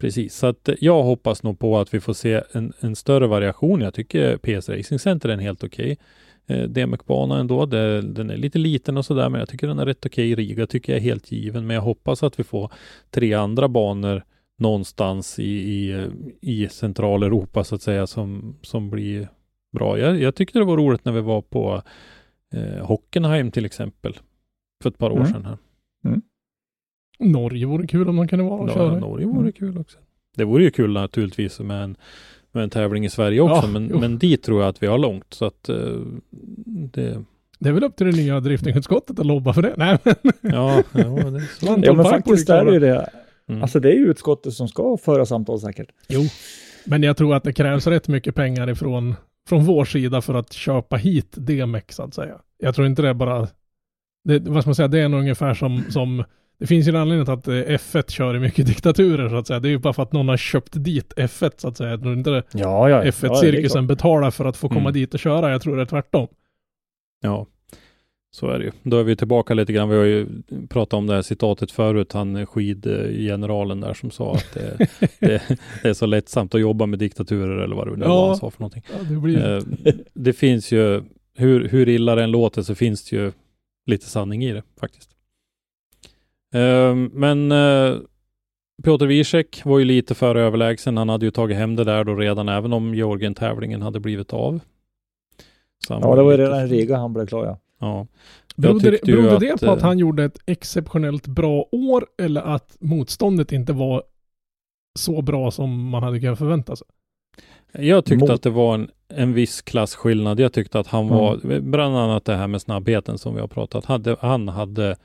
Speaker 4: Precis, så att eh, jag hoppas nog på att vi får se en, en större variation. Jag tycker PS Racing Center är en helt okej eh, DMX-bana ändå. Det, den är lite liten och sådär, men jag tycker den är rätt okej. Riga tycker jag är helt given, men jag hoppas att vi får tre andra banor någonstans i, i, i Centraleuropa så att säga som, som blir bra. Jag, jag tyckte det var roligt när vi var på eh, Hockenheim till exempel för ett par år
Speaker 3: Mm.
Speaker 4: sedan. Här.
Speaker 5: Norge vore kul om de kunde vara och
Speaker 4: Ja,
Speaker 5: köra.
Speaker 4: Norge vore kul också. Det vore ju kul naturligtvis med en, med en tävling i Sverige också,
Speaker 5: Ja,
Speaker 4: men,
Speaker 5: jo.
Speaker 4: men dit tror jag att vi har långt. Så att eh, det,
Speaker 5: Det är väl upp till det nya driftingutskottet att lobba för det. Nej, men
Speaker 4: ja, ja, det är så.
Speaker 3: Ja men faktiskt är det ju det.
Speaker 4: Mm.
Speaker 3: Alltså det är ju utskottet som ska föra samtal säkert.
Speaker 5: Jo, men jag tror att det krävs rätt mycket pengar ifrån från vår sida för att köpa hit DMX så att säga. Jag tror inte det är bara, det, vad ska man säga, det är nog ungefär som, som det finns ju en anledning till att eh, F1 kör i mycket [laughs] diktaturer så att säga. Det är ju bara för att någon har köpt dit F1 så att säga. Jag tror inte det
Speaker 3: Ja, ja.
Speaker 5: F1-cirkusen betalar för att få komma
Speaker 4: Mm.
Speaker 5: dit och köra. Jag tror det är tvärtom.
Speaker 4: Ja, så är det ju. Då är vi tillbaka lite grann. Vi har ju pratat om det här citatet förut, han skidgeneralen där som sa att det, [laughs] det, det är så lättsamt att jobba med diktaturer eller vad det nu
Speaker 5: Ja.
Speaker 4: var han sa för någonting.
Speaker 5: Ja, det blir...
Speaker 4: Eh, det finns ju, hur, hur illa det än låter så finns det ju lite sanning i det faktiskt. Eh, men eh, Piotr Wiesek var ju lite för överlägsen. Han hade ju tagit hem det där då redan, även om Georgien-tävlingen hade blivit av.
Speaker 3: Ja, det var ju
Speaker 4: lite-
Speaker 3: redan i Riga han blev klar ja.
Speaker 4: Ja.
Speaker 5: Berodde, det, berodde det
Speaker 4: att,
Speaker 5: på att
Speaker 4: eh,
Speaker 5: han gjorde ett exceptionellt bra år eller att motståndet inte var så bra som man hade kunnat förvänta sig?
Speaker 4: Jag tyckte
Speaker 3: Mot-
Speaker 4: att det var en, en viss klasskillnad. Jag tyckte att han
Speaker 3: Mm.
Speaker 4: var, bland annat det här med snabbheten som vi har pratat, hade, han hade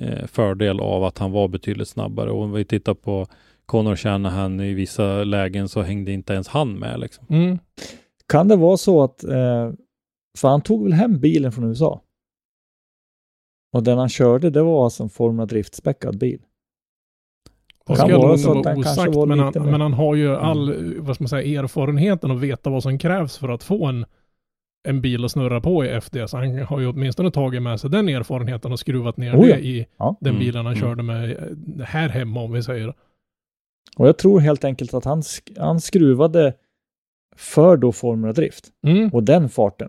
Speaker 4: eh, fördel av att han var betydligt snabbare. Och om vi tittar på Connor Shanahan i vissa lägen så hängde inte ens han med liksom.
Speaker 5: Mm.
Speaker 3: Kan det vara så att, eh, för han tog väl hem bilen från USA? Och den han körde, det var alltså en Formula Drift-späckad bil.
Speaker 5: Det
Speaker 3: Kan vara så att den kanske
Speaker 5: osagt,
Speaker 3: var
Speaker 5: men han,
Speaker 3: mer-
Speaker 5: men han har ju all, vad ska man säga, erfarenheten och veta vad som krävs för att få en, en bil att snurra på i FD. Så han har ju åtminstone tagit med sig den erfarenheten och skruvat ner
Speaker 3: Oh ja.
Speaker 5: det i
Speaker 3: Ja.
Speaker 5: den
Speaker 4: Mm,
Speaker 5: bilen han
Speaker 4: mm.
Speaker 5: körde med eh, här hemma om vi säger.
Speaker 3: Och jag tror helt enkelt att han, han skruvade för då Formula Drift
Speaker 5: Mm.
Speaker 3: och den farten.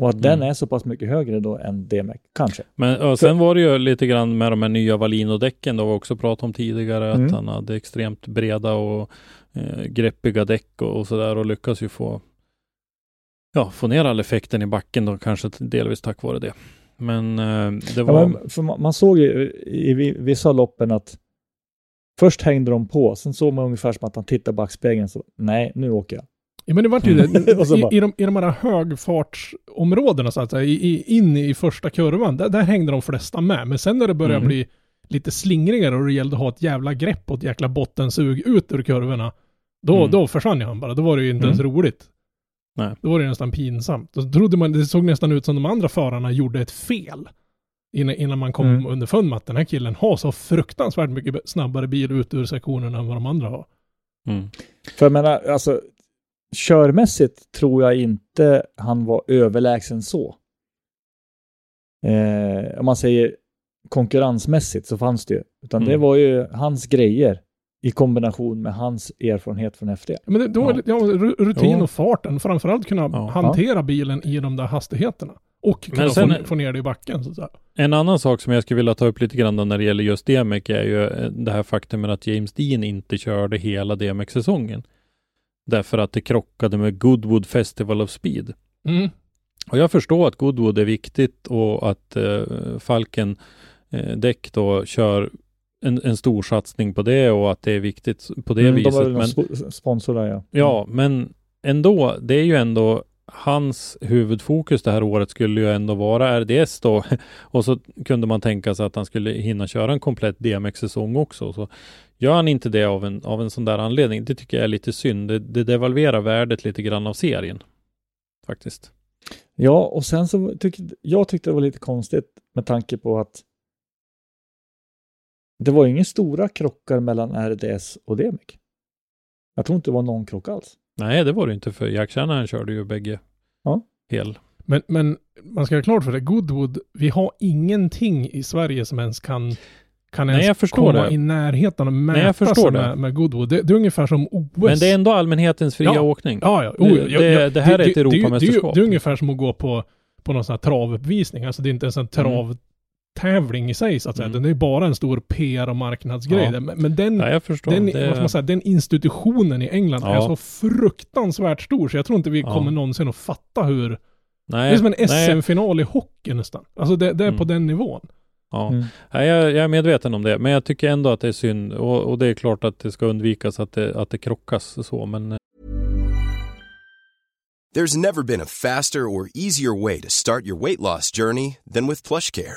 Speaker 3: Och att den
Speaker 4: Mm.
Speaker 3: är så pass mycket högre då än DMX, kanske.
Speaker 4: Men sen var det ju lite grann med de här nya Valino-däcken då vi också pratat om tidigare,
Speaker 3: Mm.
Speaker 4: att han hade extremt breda och eh, greppiga däck och, och sådär och lyckas ju få ja, få ner all effekten i backen då kanske delvis tack vare det. Men eh, det
Speaker 3: Ja,
Speaker 4: var...
Speaker 3: men, för man, man såg ju i vi- vissa loppen att först hängde de på, sen såg man ungefär som att han tittade i backspegeln så nej, nu åker jag.
Speaker 5: Ja men det vart ju det. [laughs] I, i, de, I de här högfartsområdena så att säga, i, i, in i första kurvan, där, där hängde de flesta med. Men sen när det började
Speaker 3: Mm.
Speaker 5: bli lite slingrigare och det gällde att ha ett jävla grepp och ett jäkla bottensug ut ur kurvorna, då,
Speaker 4: Mm.
Speaker 5: då försvann ju han bara. Då var det ju inte
Speaker 3: Mm.
Speaker 5: ens roligt.
Speaker 4: Nej.
Speaker 5: Då var det nästan pinsamt. Då trodde man, det såg nästan ut som de andra förarna gjorde ett fel. Innan, innan man kom
Speaker 3: Mm.
Speaker 5: underfund med att den här killen har så fruktansvärt mycket snabbare bil ut ur sektionen än vad de andra har.
Speaker 4: Mm.
Speaker 3: För jag menar, alltså körmässigt tror jag inte han var överlägsen så. Eh, om man säger konkurrensmässigt så fanns det ju. Utan det
Speaker 4: Mm.
Speaker 3: var ju hans grejer i kombination med hans erfarenhet från FD.
Speaker 5: Men det, då,
Speaker 4: Ja.
Speaker 5: ja. ru- rutin och farten. Framförallt kunna
Speaker 4: Ja.
Speaker 5: hantera bilen i de där hastigheterna. Och kunna
Speaker 4: sen-
Speaker 5: få, få ner det i backen. Så att säga.
Speaker 4: En annan sak som jag skulle vilja ta upp lite grann då när det gäller just DMX är ju eh, det här faktumet att James Dean inte körde hela DMX-säsongen. Därför att det krockade med Goodwood Festival of Speed.
Speaker 5: Mm.
Speaker 4: Och jag förstår att Goodwood är viktigt och att eh, Falken eh, däck då kör en, en stor satsning på det och att det är viktigt på det
Speaker 3: Mm,
Speaker 4: viset.
Speaker 3: De var väl
Speaker 4: Men,
Speaker 3: spo- sponsor där ja.
Speaker 4: ja, men ändå, det är ju ändå hans huvudfokus det här året skulle ju ändå vara RDS då. [laughs] Och så kunde man tänka sig att han skulle hinna köra en komplett DMX-säsong också. Så gör han inte det av en, av en sån där anledning, det tycker jag är lite synd. Det, det devalverar värdet lite grann av serien. Faktiskt.
Speaker 3: Ja, och sen så tyckte jag tyckte det var lite konstigt med tanke på att det var ju inga stora krockar mellan RDS och DMX. Jag tror inte det var någon krock alls.
Speaker 4: Nej, det var det inte för Jack körde ju bägge
Speaker 3: Ja.
Speaker 4: hel.
Speaker 5: Men, men man ska ha klart för det, Goodwood, vi har ingenting i Sverige som ens kan, kan
Speaker 4: Nej,
Speaker 5: ens komma
Speaker 4: det.
Speaker 5: i närheten och mäta
Speaker 4: Nej, jag förstår
Speaker 5: sig
Speaker 4: det.
Speaker 5: med, med Goodwood. Det, det är ungefär som OS.
Speaker 4: Men det är ändå allmänhetens fria
Speaker 5: Ja.
Speaker 4: åkning.
Speaker 5: Ja, ja.
Speaker 4: Det-
Speaker 5: Oh, ja,
Speaker 4: det-
Speaker 5: ja.
Speaker 4: det här är ett
Speaker 5: det, det, det,
Speaker 4: Europamästerskap.
Speaker 5: det är ungefär som att gå på, på någon sån här travuppvisning. Alltså det är inte ens en
Speaker 4: Mm.
Speaker 5: Travtävling i sig så att säga.
Speaker 4: Mm.
Speaker 5: Den är bara en stor PR och marknadsgrej.
Speaker 4: Ja.
Speaker 5: Men, men den,
Speaker 4: Ja,
Speaker 5: den,
Speaker 4: det...
Speaker 5: säga, den institutionen i England är
Speaker 4: Ja.
Speaker 5: så fruktansvärt stor så jag tror inte vi
Speaker 4: Ja.
Speaker 5: kommer någonsin att fatta hur...
Speaker 4: Nej,
Speaker 5: det är som en. SM-final i hockey nästan. Alltså det, det är
Speaker 4: Mm.
Speaker 5: på den nivån.
Speaker 4: Ja.
Speaker 3: Mm.
Speaker 4: Jag, jag är medveten om det, men jag tycker ändå att det är synd och, och det är klart att det ska undvikas att det, att det krockas så, men
Speaker 2: There's never been a faster or easier way to start your weight loss journey than with PlushCare.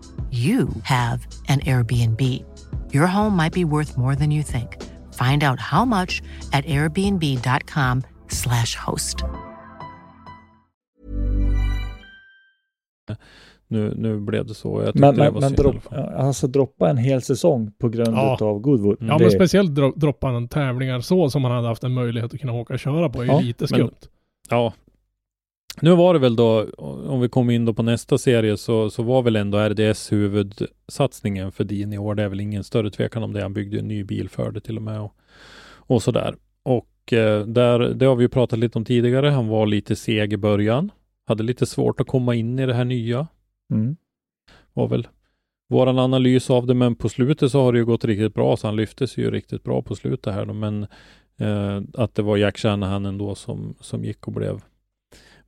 Speaker 6: you have an Airbnb. Your home might be worth more than you think. Find out how much at airbnb.com/slash host.
Speaker 4: nu, nu blev det så. Jag
Speaker 3: Men, men, men dropp, alltså droppa en hel säsong på grund
Speaker 5: Ja.
Speaker 3: av Goodwood.
Speaker 5: Ja,
Speaker 3: det,
Speaker 5: men speciellt dro- droppa han tävlingar så som han hade haft en möjlighet att kunna åka och köra på är
Speaker 3: Ja,
Speaker 5: lite
Speaker 4: men-
Speaker 5: skumt.
Speaker 4: Ja. Nu var det väl då, om vi kommer in då på nästa serie, så, så var väl ändå RDS huvudsatsningen för Dean i år. Det är väl ingen större tvekan om det. Han byggde en ny bil för det till och med och, och sådär. Och eh, där, det har vi ju pratat lite om tidigare. Han var lite seg i början. Hade lite svårt att komma in i det här nya.
Speaker 3: mm.
Speaker 4: Var väl våran analys av det. Men på slutet så har det ju gått riktigt bra. Så han lyftes ju riktigt bra på slutet här då. Men eh, att det var Jack Shanahan ändå som, som gick och blev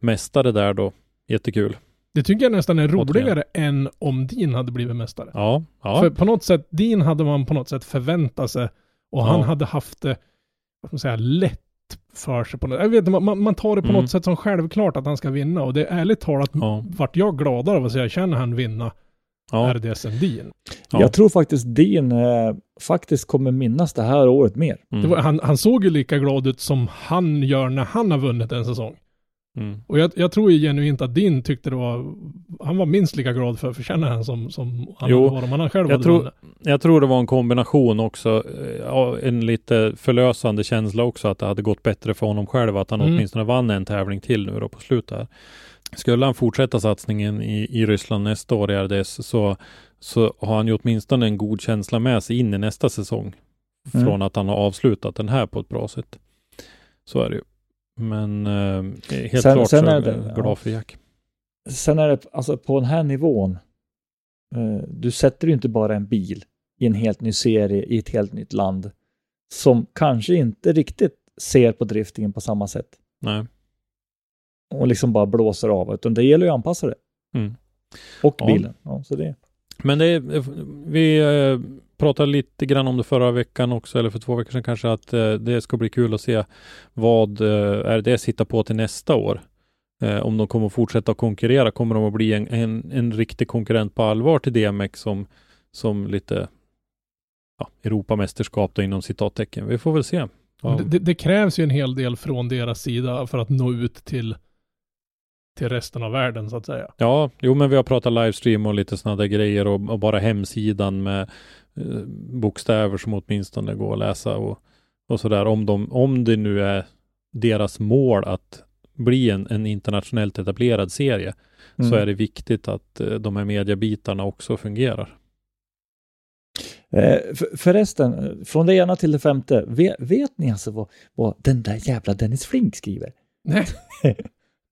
Speaker 4: mästare där då. Jättekul.
Speaker 5: Det tycker jag nästan är roligare än om Dean hade blivit mästare.
Speaker 4: Ja, ja.
Speaker 5: För på något sätt, Dean hade man på något sätt förväntat sig och han
Speaker 4: Ja.
Speaker 5: hade haft det, vad ska man säga, lätt för sig på något Jag vet inte, man- man, tar det på
Speaker 4: Mm.
Speaker 5: något sätt som självklart att han ska vinna och det är ärligt talat
Speaker 4: Ja.
Speaker 5: vart jag gladare av att säga känner han vinna
Speaker 4: ja.
Speaker 5: RDS än Dean.
Speaker 4: Ja.
Speaker 3: Jag tror faktiskt Dean eh, faktiskt kommer minnas det här året mer.
Speaker 4: Mm.
Speaker 5: Det var, han, han såg ju lika glad ut som han gör när han har vunnit en säsong.
Speaker 4: Mm.
Speaker 5: Och jag, jag tror ju genuint att Dean tyckte det var, han var minst lika glad för, för känner han som, som han
Speaker 4: Jo,
Speaker 5: varit om han själv
Speaker 4: jag
Speaker 5: hade
Speaker 4: tror-
Speaker 5: vunnit.
Speaker 4: Jag tror det var en kombination också. eh, en lite förlösande känsla också att det hade gått bättre för honom själv. Att han
Speaker 5: Mm.
Speaker 4: åtminstone vann en tävling till nu då på slutet. Här. Skulle han fortsätta satsningen i, i Ryssland nästa år i RDS så, så har han ju åtminstone en god känsla med sig in i nästa säsong.
Speaker 3: Mm.
Speaker 4: Från att han har avslutat den här på ett bra sätt. Så är det ju. Men eh, helt
Speaker 3: Sen-
Speaker 4: klart
Speaker 3: sen
Speaker 4: så är
Speaker 3: det-
Speaker 4: glad för Jack.
Speaker 3: Sen är det alltså på den här nivån. Eh, du sätter ju inte bara en bil i en helt ny serie i ett helt nytt land som kanske inte riktigt ser på driftingen på samma sätt
Speaker 4: Nej.
Speaker 3: och liksom bara blåser av, utan det gäller ju att anpassa det.
Speaker 4: Mm.
Speaker 3: Och
Speaker 4: Ja.
Speaker 3: bilen. Ja, så det.
Speaker 4: Men det är, vi eh, pratade lite grann om det förra veckan också, eller för två veckor sedan kanske, att eh, det ska bli kul att se vad eh, RDS hittar på till nästa år. Eh, om de kommer att fortsätta konkurrera, kommer de att bli en, en, en riktig konkurrent på allvar till DMX som, som lite ja, Europamästerskap då inom citattecken. Vi får väl se. Ja.
Speaker 5: Det, det, det krävs ju en hel del från deras sida för att nå ut till, till resten av världen så att säga.
Speaker 4: Ja, jo men vi har pratat livestream och lite sådana där grejer och, och bara hemsidan med eh, bokstäver som åtminstone går att läsa och, och sådär. Om, de, om det nu är deras mål att bli en, en internationellt etablerad serie så
Speaker 3: Mm.
Speaker 4: är det viktigt att eh, de här mediebitarna också fungerar.
Speaker 3: Eh, för, förresten, från det ena till det femte, vet, vet ni alltså vad, vad den där jävla Dennis Flink skriver?
Speaker 5: Nej. [laughs] [laughs]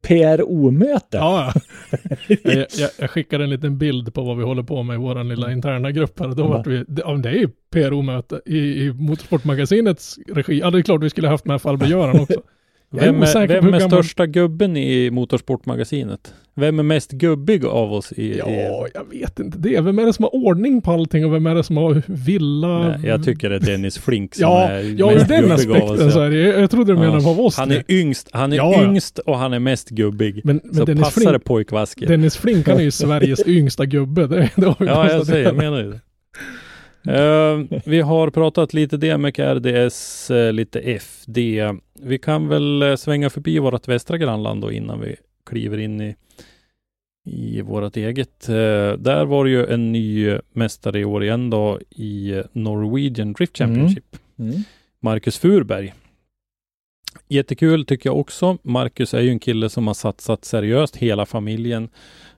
Speaker 3: PRO-möte.
Speaker 5: Ja, ja. [laughs] jag, jag, jag skickar en liten bild på vad vi håller på med i vår lilla interna grupp här. Då
Speaker 3: Ja.
Speaker 5: vart vi, det, ja, det är ju PRO-möte i, i Motorsportmagasinets regi. Ja, det är klart vi skulle haft med Falbe-Göran också.
Speaker 4: Vem är, vem är största gubben i Motorsportmagasinet? Vem är mest gubbig av oss i...
Speaker 5: Ja,
Speaker 4: i...
Speaker 5: jag vet inte det. Vem är det som har ordning på allting och vem är det som har villa?
Speaker 4: Nej, jag tycker det är Dennis Flink som
Speaker 5: Ja,
Speaker 4: är
Speaker 5: ja
Speaker 4: mest
Speaker 5: den
Speaker 4: gubbig av oss.
Speaker 5: så
Speaker 4: ja.
Speaker 5: är det. Jag, jag trodde du
Speaker 4: Ja.
Speaker 5: menade på oss.
Speaker 4: Han är yngst, han är
Speaker 5: Ja, ja.
Speaker 4: yngst och han är mest gubbig.
Speaker 5: men, men
Speaker 4: så
Speaker 5: Dennis
Speaker 4: passa
Speaker 5: Flink,
Speaker 4: det pojkvasker.
Speaker 5: Dennis Flink han är ju Sveriges [laughs] yngsta gubbe. Det, det har vi
Speaker 4: Ja, jag säger, jag menar ju det. Eh, vi har pratat lite DMEC, RDS, uh, lite FD. Vi kan väl eh, svänga förbi vårt västra grannland då innan vi kliver in i, i vårt eget. Eh, där var det ju en ny mästare i år igen då i Norwegian Drift Championship.
Speaker 3: Mm.
Speaker 4: Marcus Furberg. Jättekul tycker jag också. Marcus är ju en kille som har satsat seriöst. Hela familjen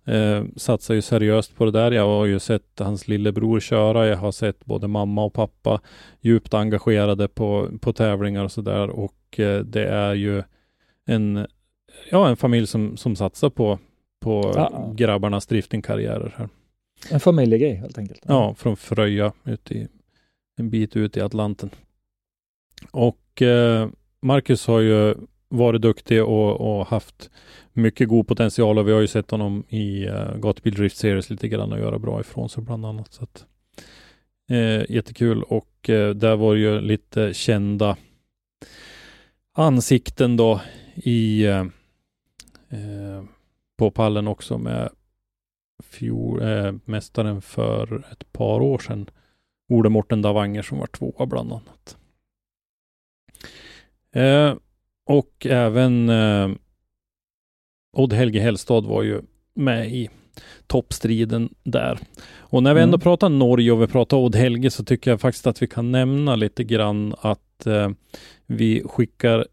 Speaker 4: eh, satsar ju seriöst på det där. Jag har ju sett hans lillebror köra. Jag har sett både mamma och pappa djupt engagerade på, på tävlingar och sådär. Och eh, det är ju en, ja, en familj som, som satsar på, på
Speaker 3: Ja.
Speaker 4: grabbarnas driftingkarriärer här.
Speaker 3: En familjegrej helt enkelt.
Speaker 4: Ja, från Fröja ut i, en bit ut i Atlanten. Och eh, Marcus har ju varit duktig och, och haft mycket god potential och vi har ju sett honom i uh, Gatubil Drift Series lite grann och göra bra ifrån sig bland annat. Så att, eh, jättekul och eh, där var ju lite kända ansikten då i eh, eh, på pallen också med fjol, eh, mästaren för ett par år sedan. Ole Morten Davanger som var tvåa bland annat. Eh, och även eh, Odd Helge Hellstad var ju med i toppstriden där. Och när vi ändå
Speaker 3: Mm.
Speaker 4: pratar Norge och vi pratar Odd Helge så tycker jag faktiskt att vi kan nämna lite grann att eh, vi skickar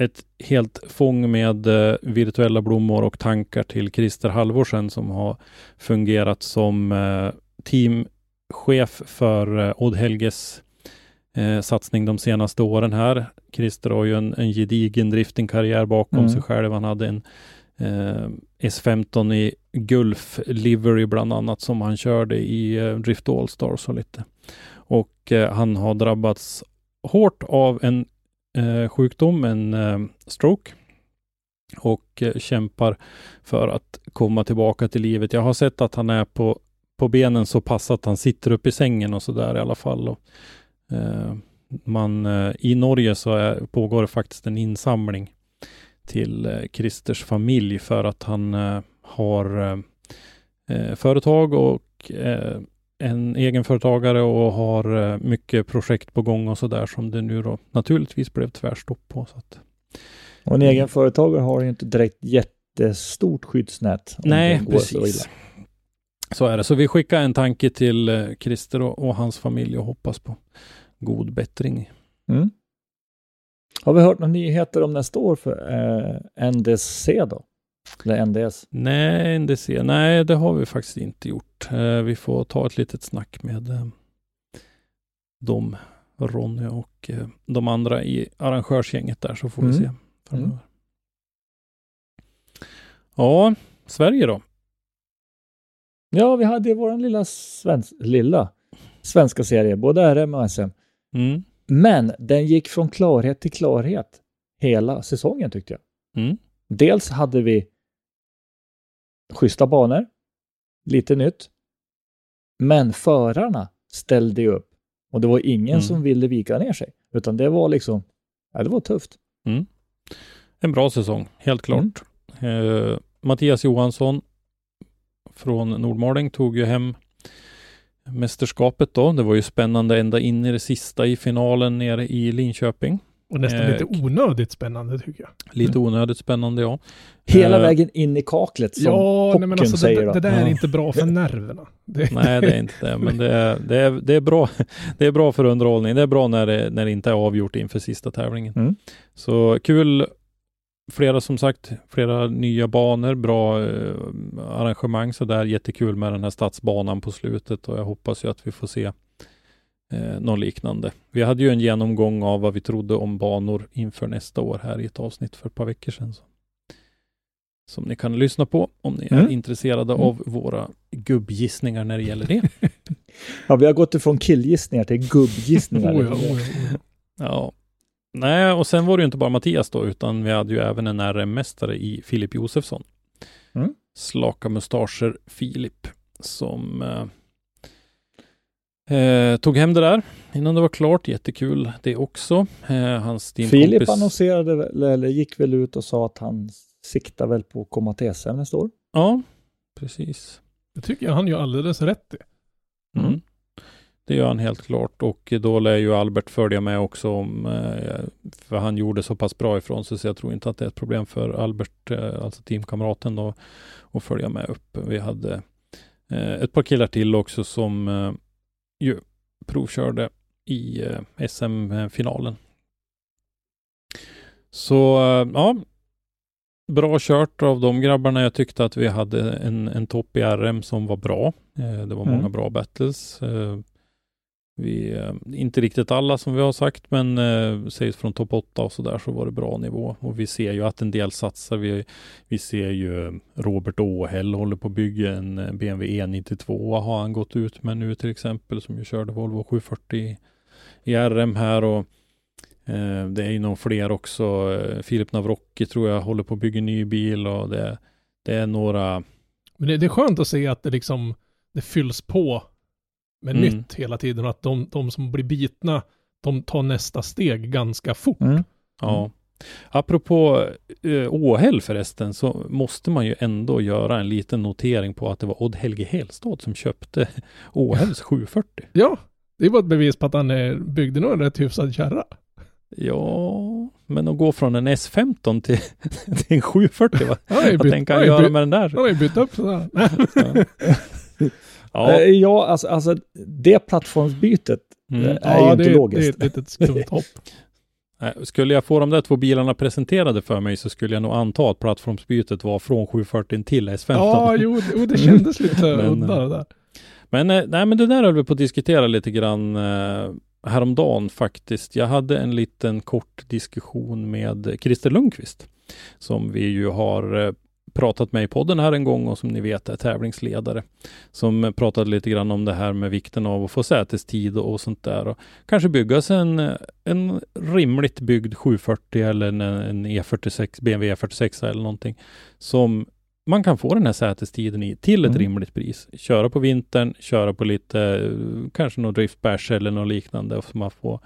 Speaker 4: ett helt fång med eh, virtuella blommor och tankar till Christer Halvorsen som har fungerat som eh, teamchef för eh, Odd Helges eh, satsning de senaste åren här. Christer har ju en, en gedigen driftingkarriär bakom
Speaker 3: Mm.
Speaker 4: sig själv. Han hade en eh, S15 i Gulf Livery bland annat som han körde i eh, Drift Allstars och lite. Och han har drabbats hårt av en eh, sjukdom, en eh, stroke och eh, kämpar för att komma tillbaka till livet. Jag har sett att han är på, på benen så pass att han sitter upp i sängen och så där i alla fall. Och, eh, man, eh, I Norge så är, pågår det faktiskt en insamling till eh, Christers familj för att han eh, har eh, eh företag och eh, en egenföretagare och har eh, mycket projekt på gång och så där som det nu då naturligtvis blev tvärstopp på. Så att,
Speaker 3: Och en egen företagare har ju inte direkt jättestort skyddsnät.
Speaker 4: Nej,
Speaker 3: så
Speaker 4: precis.
Speaker 3: illa.
Speaker 4: Så är det. Så vi skickar en tanke till eh, Christer och, och hans familj och hoppas på god bättring.
Speaker 3: Mm. Har vi hört några nyheter om nästa år för eh, NDC då? Eller NDS?
Speaker 4: Nej, NDC. Nej, det har vi faktiskt inte gjort. Eh, vi får ta ett litet snack med eh, dem, Ronny och eh, de andra i arrangörsgänget där så får vi
Speaker 3: Mm.
Speaker 4: se framöver. Ja, Sverige då?
Speaker 3: Ja, vi hade vår lilla, svens lilla svenska serie, både RM och SM.
Speaker 4: Mm.
Speaker 3: Men den gick från klarhet till klarhet hela säsongen tyckte jag.
Speaker 4: Mm.
Speaker 3: Dels hade vi schyssta banor, lite nytt. Men förarna ställde ju upp och det var ingen
Speaker 4: Mm.
Speaker 3: som ville vika ner sig. Utan det var liksom, ja det var tufft.
Speaker 4: En bra säsong, helt klart. Eh, Mattias Johansson från Nordmaling tog ju hem mästerskapet då. Det var ju spännande ända in i det sista i finalen nere i Linköping.
Speaker 5: Och nästan
Speaker 4: Eh,
Speaker 5: lite onödigt spännande tycker jag.
Speaker 4: Lite onödigt spännande ja.
Speaker 3: Hela
Speaker 4: Eh,
Speaker 3: vägen in i kaklet som
Speaker 5: Ja, nej, men alltså
Speaker 3: säger
Speaker 5: det, det där är inte bra för nerverna. Det,
Speaker 4: Nej, det är inte det, men det är, det är, det är, bra, [laughs] det är bra för underhållning. Det är bra när det, när det inte är avgjort inför sista tävlingen.
Speaker 3: Mm.
Speaker 4: Så kul. Flera som sagt, flera nya banor, bra eh, arrangemang så där. Jättekul med den här stadsbanan på slutet och jag hoppas ju att vi får se eh, något liknande. Vi hade ju en genomgång av vad vi trodde om banor inför nästa år här i ett avsnitt för ett par veckor sedan. Så. som ni kan lyssna på om ni
Speaker 3: Mm.
Speaker 4: är intresserade av våra gubbgissningar när det gäller det. [laughs]
Speaker 3: Ja, vi har gått ifrån killgissningar till gubbgissningar. [laughs]
Speaker 5: Oh ja, oh ja, oh ja.
Speaker 4: Ja. Nej, och sen var det ju inte bara Mattias då, utan vi hade ju även en RM-mästare i Filip Josefsson.
Speaker 3: Mm.
Speaker 4: Slaka mustascher Filip, som eh, eh, tog hem det där innan det var klart. Jättekul det också. Eh, hans.
Speaker 3: Filip annonserade, väl- eller gick väl ut och sa att han siktar väl på att komma till SM nästa år.
Speaker 4: Ja, precis.
Speaker 5: Det tycker jag han gör alldeles rätt i.
Speaker 4: Mm. Det gör han helt klart och då lär ju Albert följa med också om, eh, för han gjorde så pass bra ifrån sig så jag tror inte att det är ett problem för Albert, eh, alltså teamkamraten då, att följa med upp. Vi hade eh, ett par killar till också som ju provkörde i eh, SM-finalen. Så eh, ja, bra kört av de grabbarna. Jag tyckte att vi hade en, en topp i RM som var bra. Eh, det var
Speaker 3: Mm.
Speaker 4: många bra battles. Vi, eh, inte riktigt alla som vi har sagt, men eh, sägs från topp 8 och så där så var det bra nivå. Och vi ser ju att en del satsar. Vi, vi ser ju eh, Robert Åhäll håller på att bygga en eh, BMW E92 har han gått ut med nu till exempel som ju körde Volvo 740 i RM här och eh, det är ju någon fler också. Filip Navrocki tror jag håller på att bygga en ny bil och det, det är några
Speaker 5: Men det, det är skönt att se att det liksom, det fylls på med
Speaker 4: Mm.
Speaker 5: nytt hela tiden och att de, de som blir bitna, de tar nästa steg ganska fort.
Speaker 3: Mm.
Speaker 4: Ja. Apropå eh, Åhäll förresten så måste man ju ändå göra en liten notering på att det var Odd Helge Helstad som köpte [laughs] Åhälls 740.
Speaker 5: Ja, det var ett bevis på att han eh, byggde nog en rätt hyfsad kärra.
Speaker 4: Ja, men att gå från en S15 till, [laughs] till en 740, vad, tänker
Speaker 5: han
Speaker 4: göra med den där?
Speaker 5: han har ju bytt upp sådär.
Speaker 4: Ja. [laughs]
Speaker 3: Ja,
Speaker 4: Ja,
Speaker 3: ja alltså, alltså det plattformsbytet
Speaker 4: mm.
Speaker 3: eh, är ju inte
Speaker 5: det,
Speaker 3: logiskt.
Speaker 5: det är ett litet skumt hopp.
Speaker 4: Nej, [laughs] Skulle jag få de där två bilarna presenterade för mig så skulle jag nog anta att plattformsbytet var från 740 till S15.
Speaker 5: Ja, jo, det- jo, det kändes [laughs] lite udda det där.
Speaker 4: Men, eh, nej, men det där höll vi på att diskutera lite grann eh, häromdagen faktiskt. Jag hade en liten kort diskussion med Christer Lundqvist som vi ju har eh, pratat med i podden här en gång och som ni vet är tävlingsledare. Som pratade lite grann om det här med vikten av att få sätestid och, och sånt där. Och kanske bygga sig en, en rimligt byggd 740 eller en, en E46, BMW E46 eller någonting som man kan få den här sätestiden i till ett
Speaker 3: Mm.
Speaker 4: rimligt pris. Köra på vintern, köra på lite, eh, kanske någon driftbärs eller något liknande. Så man får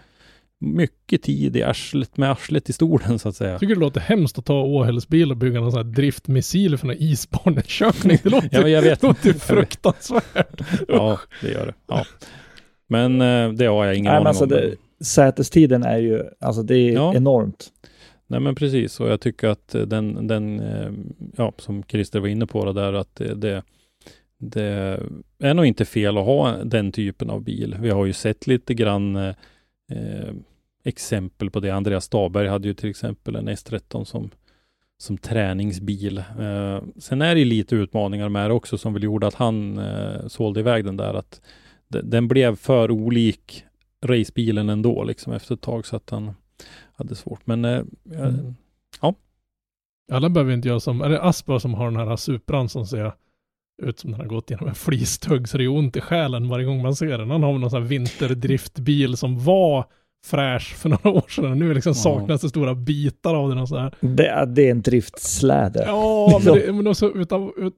Speaker 4: mycket tid i arslet, med arslet i stolen så att säga.
Speaker 5: Jag tycker det låter hemskt att ta Åhälls bil och bygga någon sån här driftmissil för någon isbanekörning. Det låter, [laughs]
Speaker 4: Ja, men jag vet. [laughs]
Speaker 5: låter fruktansvärt.
Speaker 4: Ja, det gör det. Ja. Men eh, det har jag ingen
Speaker 3: Nej,
Speaker 4: aning
Speaker 3: alltså
Speaker 4: om.
Speaker 3: det, sätestiden är ju, alltså det är
Speaker 4: Ja.
Speaker 3: enormt.
Speaker 4: Nej men precis, och jag tycker att eh, den, den eh, ja, som Christer var inne på det där, att det, det, det är nog inte fel att ha den typen av bil. Vi har ju sett lite grann eh, exempel på det. Andreas Staberg hade ju till exempel en S13 som, som träningsbil. Eh, sen är det lite utmaningar med det också som väl gjorde att han eh, sålde iväg den där. Att de, den blev för olik racebilen ändå liksom efter ett tag så att han hade svårt. Men eh,
Speaker 3: Mm.
Speaker 5: Alla behöver inte göra som, är det Asper som har den här Supran som ser ut som den har gått genom en flistugg så det är ont i själen varje gång man ser den. Han har någon sån här vinterdriftbil som var fräsch för några år sedan. Nu liksom saknas det stora bitar av den och så här.
Speaker 3: Det, är- det är en driftsläde.
Speaker 5: Ja, men, det, men också utan, ut,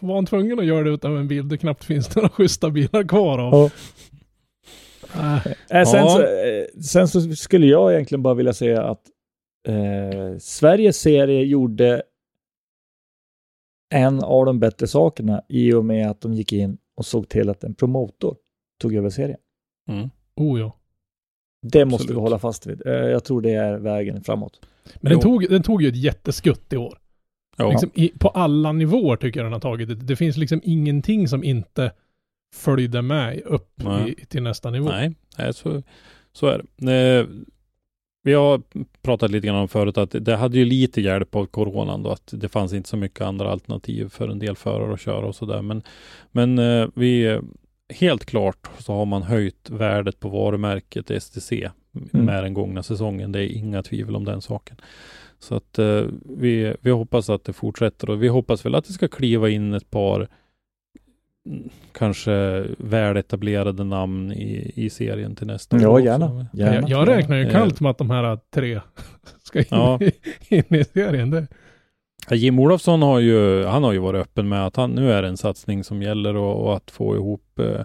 Speaker 5: var han tvungen att göra det utan en bil det knappt finns några schyssta bilar kvar av.
Speaker 3: Ja.
Speaker 5: Äh,
Speaker 3: Eh, sen,
Speaker 4: Ja.
Speaker 3: så, eh, sen så skulle jag egentligen bara vilja säga att eh, Sveriges serie gjorde en av de bättre sakerna i och med att de gick in och såg till att en promotor tog över serien.
Speaker 4: Mm.
Speaker 5: oh ja.
Speaker 3: Det måste vi
Speaker 4: Absolut.
Speaker 3: hålla fast vid. Eh, jag tror det är vägen framåt.
Speaker 5: Men den
Speaker 4: Jo.
Speaker 5: tog, den tog ju ett jätteskutt i år. Liksom i, på alla nivåer tycker jag den har tagit det. Det finns liksom ingenting som inte följde med upp i, till nästa nivå.
Speaker 4: Nej, nej så, så är det. Eh, vi har pratat lite grann om förut att det hade ju lite hjälp av coronan då, att det fanns inte så mycket andra alternativ för en del förare att köra och sådär. Men, men eh, vi, helt klart så har man höjt värdet på varumärket STC med den gångna säsongen. Det är inga tvivel om den saken. Så att eh, vi, vi hoppas att det fortsätter och vi hoppas väl att det ska kliva in ett par mm, kanske väletablerade namn i, i serien till nästa
Speaker 3: Ja,
Speaker 4: år.
Speaker 3: gärna. gärna.
Speaker 5: Jag, jag räknar ju
Speaker 4: Eh.
Speaker 5: kallt med att de här tre [laughs] ska in,
Speaker 4: Ja.
Speaker 5: i, in i serien. Det,
Speaker 4: Jim Olofsson har ju, han har ju varit öppen med att han, nu är det en satsning som gäller och, och att få ihop eh,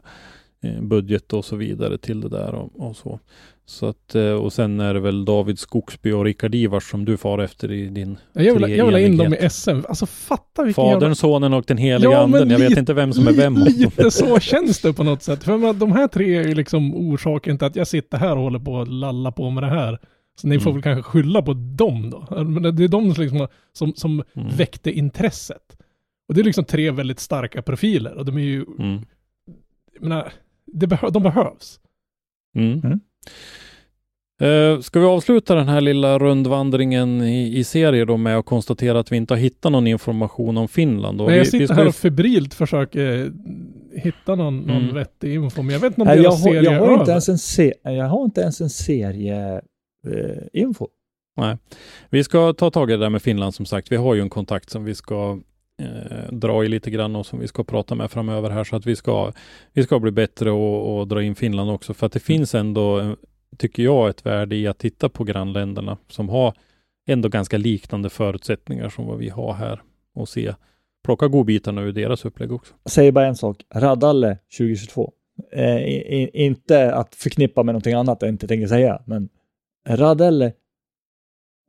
Speaker 4: eh, budget och så vidare till det där och, och så. Så att, eh, och sen är det väl David Skogsby och Rickard Ivars som du far efter i din
Speaker 5: jag vill, jag vill ha in dem i SM. Alltså fatta vilken
Speaker 4: Fadern,
Speaker 5: jävla...
Speaker 4: sonen och den heliga
Speaker 5: Ja,
Speaker 4: anden. Jag vet inte vem som är vem. [laughs]
Speaker 5: Lite så känns det på något sätt. För de här tre är ju liksom orsaken till att jag sitter här och håller på att lalla på med det här. Så ni får
Speaker 4: Mm.
Speaker 5: väl kanske skylla på dem då. Men det är de som, liksom, har- som, som
Speaker 4: Mm.
Speaker 5: väckte intresset. Och det är liksom tre väldigt starka profiler. Och de är ju,
Speaker 4: Mm.
Speaker 5: jag menar, det behö, de behövs.
Speaker 4: Mm.
Speaker 3: Mm.
Speaker 4: Eh, ska vi avsluta den här lilla rundvandringen i, i serier då med att konstatera att vi inte har hittat någon information om Finland?
Speaker 5: Men
Speaker 4: vi,
Speaker 5: jag
Speaker 4: vi
Speaker 5: sitter
Speaker 4: ska
Speaker 5: här och febrilt försöker hitta någon, någon
Speaker 4: Mm.
Speaker 5: vettig info. Men jag vet inte om
Speaker 3: Nej, jag,
Speaker 5: deras
Speaker 3: har,
Speaker 5: serie
Speaker 3: jag, har
Speaker 5: över.
Speaker 3: inte ens en se, jag har inte ens en serie eh, info.
Speaker 4: Vi ska ta tag i det där med Finland som sagt. Vi har ju en kontakt som vi ska eh, dra i lite grann och som vi ska prata med framöver här så att vi ska, vi ska bli bättre och, och dra in Finland också för att det finns ändå, tycker jag, ett värde i att titta på grannländerna som har ändå ganska liknande förutsättningar som vad vi har här och se, plocka godbitarna ur deras upplägg också.
Speaker 3: Jag säger bara en sak, Radalle 2022. Eh, i, i, inte att förknippa med någonting annat jag inte tänker säga, men Radalle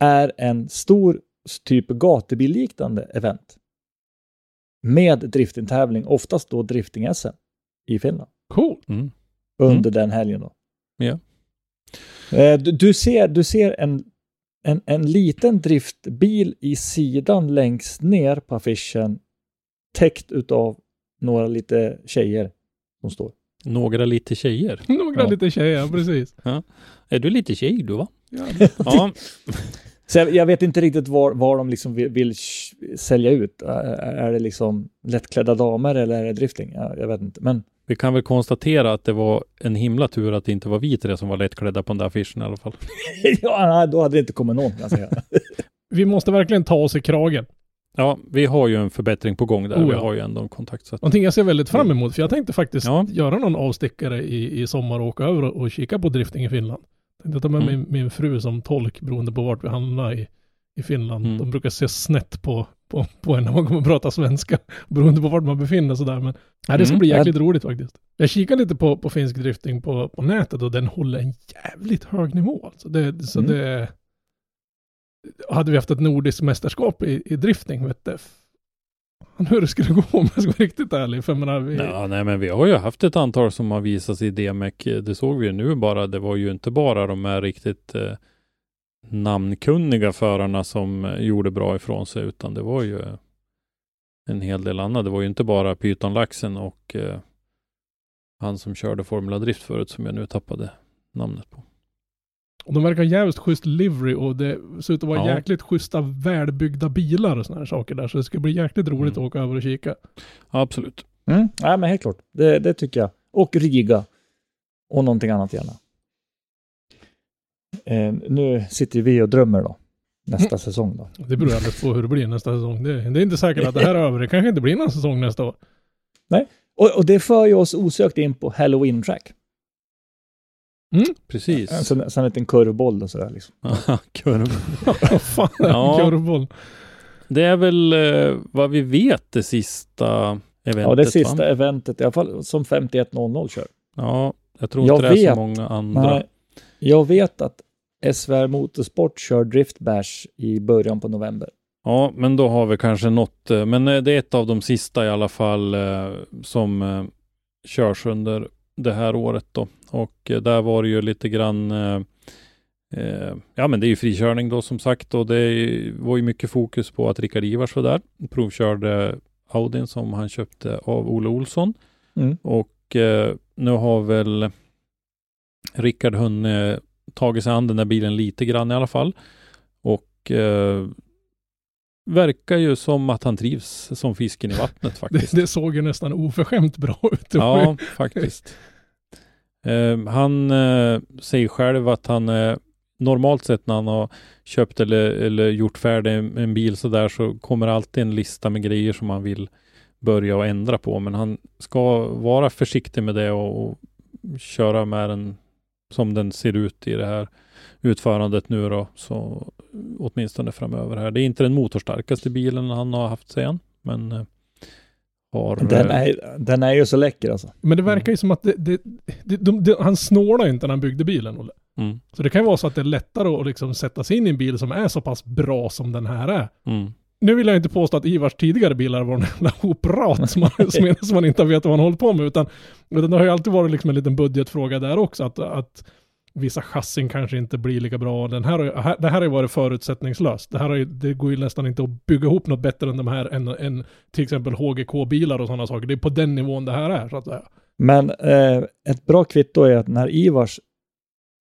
Speaker 3: är en stor typ gatubilliknande event med driftingtävling, oftast då drifting-SM i Finland
Speaker 5: Cool.
Speaker 4: Mm.
Speaker 3: under den helgen. Då.
Speaker 4: Ja.
Speaker 3: Eh, du, du ser, du ser en, en, en liten driftbil i sidan längst ner på affischen täckt utav några lite tjejer som står.
Speaker 4: Några lite tjejer. [laughs]
Speaker 5: Några
Speaker 3: Ja.
Speaker 5: lite tjejer, precis.
Speaker 4: Är du lite tjej du va?
Speaker 5: Ja,
Speaker 4: Ja, [laughs]
Speaker 3: Så jag, jag vet inte riktigt var, var de liksom vill, vill sälja ut. Är, det liksom lättklädda damer eller är det drifting? Ja, jag vet inte. Men
Speaker 4: vi kan väl konstatera att det var en himla tur att det inte var vi tre som var lättklädda på den där affischen i alla fall. [laughs]
Speaker 3: ja, då hade det inte kommit någon kan jag säga.
Speaker 5: Vi måste verkligen ta oss i kragen.
Speaker 4: Ja, vi har ju en förbättring på gång där.
Speaker 5: Oh,
Speaker 4: Vi
Speaker 5: ja.
Speaker 4: har ju ändå en kontakt. Så att,
Speaker 5: Någonting jag ser väldigt fram emot, för jag tänkte faktiskt
Speaker 4: Ja.
Speaker 5: göra någon avstickare i, i sommar och åka över och, och kika på drifting i Finland. Tänkte ta med
Speaker 4: Mm.
Speaker 5: min, min fru som tolk beroende på vart vi hamnar i, i Finland.
Speaker 4: Mm.
Speaker 5: De brukar se snett på, på, på en när man kommer att prata svenska, [laughs] beroende på vart man befinner sig där. Men nej, det ska
Speaker 4: Mm.
Speaker 5: bli jäkligt roligt faktiskt. Jag kikar lite på, på finsk drifting på, på nätet och den håller en jävligt hög nivå. Alltså det, så
Speaker 3: Mm.
Speaker 5: det... Hade vi haft ett nordiskt mästerskap i, i drifting, vet du, fan hur det skulle gå om jag ska vara riktigt ärlig. För menar, vi,
Speaker 4: ja, nej, men vi har ju haft ett antal som har visats i DMEC. Det såg vi ju nu bara. Det var ju inte bara de här riktigt eh, namnkunniga förarna som eh, gjorde bra ifrån sig, utan det var ju en hel del annat. Det var ju inte bara Python-laxen och eh, han som körde Formula Drift förut som jag nu tappade namnet på.
Speaker 5: Och de verkar ha jävligt schysst livery och det ser ut att vara
Speaker 4: Ja.
Speaker 5: jäkligt schyssta välbyggda bilar och sådana här saker där. Så det ska bli jäkligt roligt
Speaker 4: Mm.
Speaker 5: att åka över och kika.
Speaker 4: Absolut.
Speaker 3: Mm. Nej, men helt klart. Det, det tycker jag. Och Riga. Och någonting annat gärna. Eh, nu sitter vi och drömmer då. Nästa
Speaker 5: Mm.
Speaker 3: säsong då.
Speaker 5: Det beror alldeles på hur det blir nästa säsong. Det, det är inte säkert att det här är [laughs] över. Det kanske inte blir någon säsong nästa år.
Speaker 3: Och, och det för ju oss osökt in på Halloween Track.
Speaker 4: Precis.
Speaker 3: En sån, sån liten kurvboll och sådär liksom. [laughs]
Speaker 4: Kurv. [laughs]
Speaker 5: Vad fan är
Speaker 4: Ja.
Speaker 5: en kurvboll?
Speaker 4: Det är väl eh, vad vi vet det sista eventet.
Speaker 3: Ja, det sista
Speaker 4: Va?
Speaker 3: eventet, i alla fall som 5100 kör.
Speaker 4: Ja, jag tror
Speaker 3: Jag
Speaker 4: inte det är
Speaker 3: vet.
Speaker 4: så många andra.
Speaker 3: Nej, jag vet att SVR Motorsport kör Drift Bash i början på november.
Speaker 4: Ja, men då har vi kanske något. eh, Men eh, det är ett av de sista i alla fall eh, som eh, körs under det här året då. Och eh, där var det ju lite grann eh, eh, Ja men det är ju frikörning då som sagt och det var ju mycket fokus på att Rickard Ivars var där. Provkörde Audin som han köpte av Olle Olsson.
Speaker 3: Mm.
Speaker 4: Och eh, nu har väl Rickard hunnit tagit sig an den där bilen lite grann i alla fall. Och eh, verkar ju som att han trivs som fisken i vattnet [laughs] faktiskt.
Speaker 5: Det, det såg ju nästan oförskämt bra ut.
Speaker 4: Ja, faktiskt. Eh, han eh, säger själv att han är normalt sett när han har köpt eller, eller gjort färdig en, en bil så där så kommer alltid en lista med grejer som han vill börja och ändra på. Men han ska vara försiktig med det och, och köra med den som den ser ut i det här utförandet nu då. Så åtminstone framöver här. Det är inte den motorstarkaste bilen han har haft sen, men eh, har...
Speaker 3: Den
Speaker 4: eh,
Speaker 3: är, den är ju så läcker alltså.
Speaker 5: Men det verkar ju som att det, det, det, de, de, han snålade ju inte när han byggde bilen, Olle.
Speaker 4: Mm,
Speaker 5: Så det kan ju vara så att det är lättare att liksom sätta sig in i en bil som är så pass bra som den här är.
Speaker 4: mm.
Speaker 5: Nu vill jag inte påstå att Ivars tidigare bilar var en jävla hoprat som man, som, som man inte vet vad man håller på med, utan, utan det har ju alltid varit liksom en liten budgetfråga där också, att, att vissa chassin kanske inte blir lika bra. Den här, har det här har ju varit förutsättningslöst. Det, här har ju, det går ju nästan inte att bygga ihop något bättre än de här, än, än till exempel HGK-bilar och sådana saker. Det är på den nivån det här är, så att säga.
Speaker 3: Men eh, ett bra kvitto är att när Ivars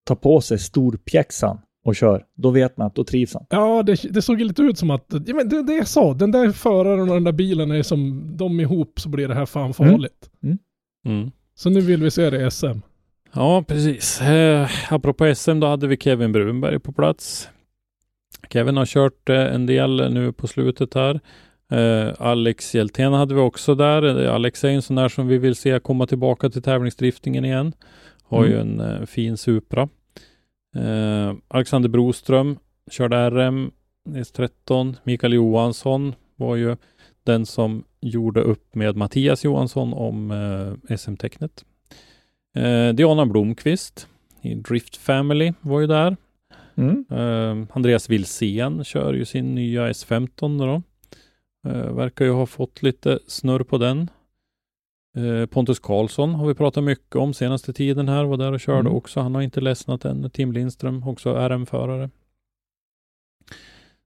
Speaker 3: tar på sig storpjäxan och kör, då vet man att då trivs han.
Speaker 5: Ja, det, det såg ju lite ut som att, ja men det, det jag sa, den där föraren och den där bilen är som, de ihop så blir det här fan farligt.
Speaker 4: Mm.
Speaker 5: Så nu vill vi se det i SM.
Speaker 4: Ja, precis. Eh, apropå SM, då hade vi Kevin Brunberg på plats. Kevin har kört eh, en del nu på slutet här. Eh, Alex Hjeltén hade vi också där. Eh, Alex är en sån där som vi vill se komma tillbaka till tävlingsdriftingen igen. Har ju en eh, fin Supra. Eh, Alexander Broström körde RM S13. Mikael Johansson var ju den som gjorde upp med Mattias Johansson om SM-tecknet. Eh, Diana Blomqvist i Drift Family var ju där.
Speaker 3: Mm.
Speaker 4: Eh, Andreas Wilsén kör ju sin nya S15 då. Eh, verkar ju ha fått lite snurr på den. Eh, Pontus Karlsson har vi pratat mycket om senaste tiden här, var där och körde
Speaker 3: Mm.
Speaker 4: också. Han har inte ledsnat än. Tim Lindström, också RM-förare.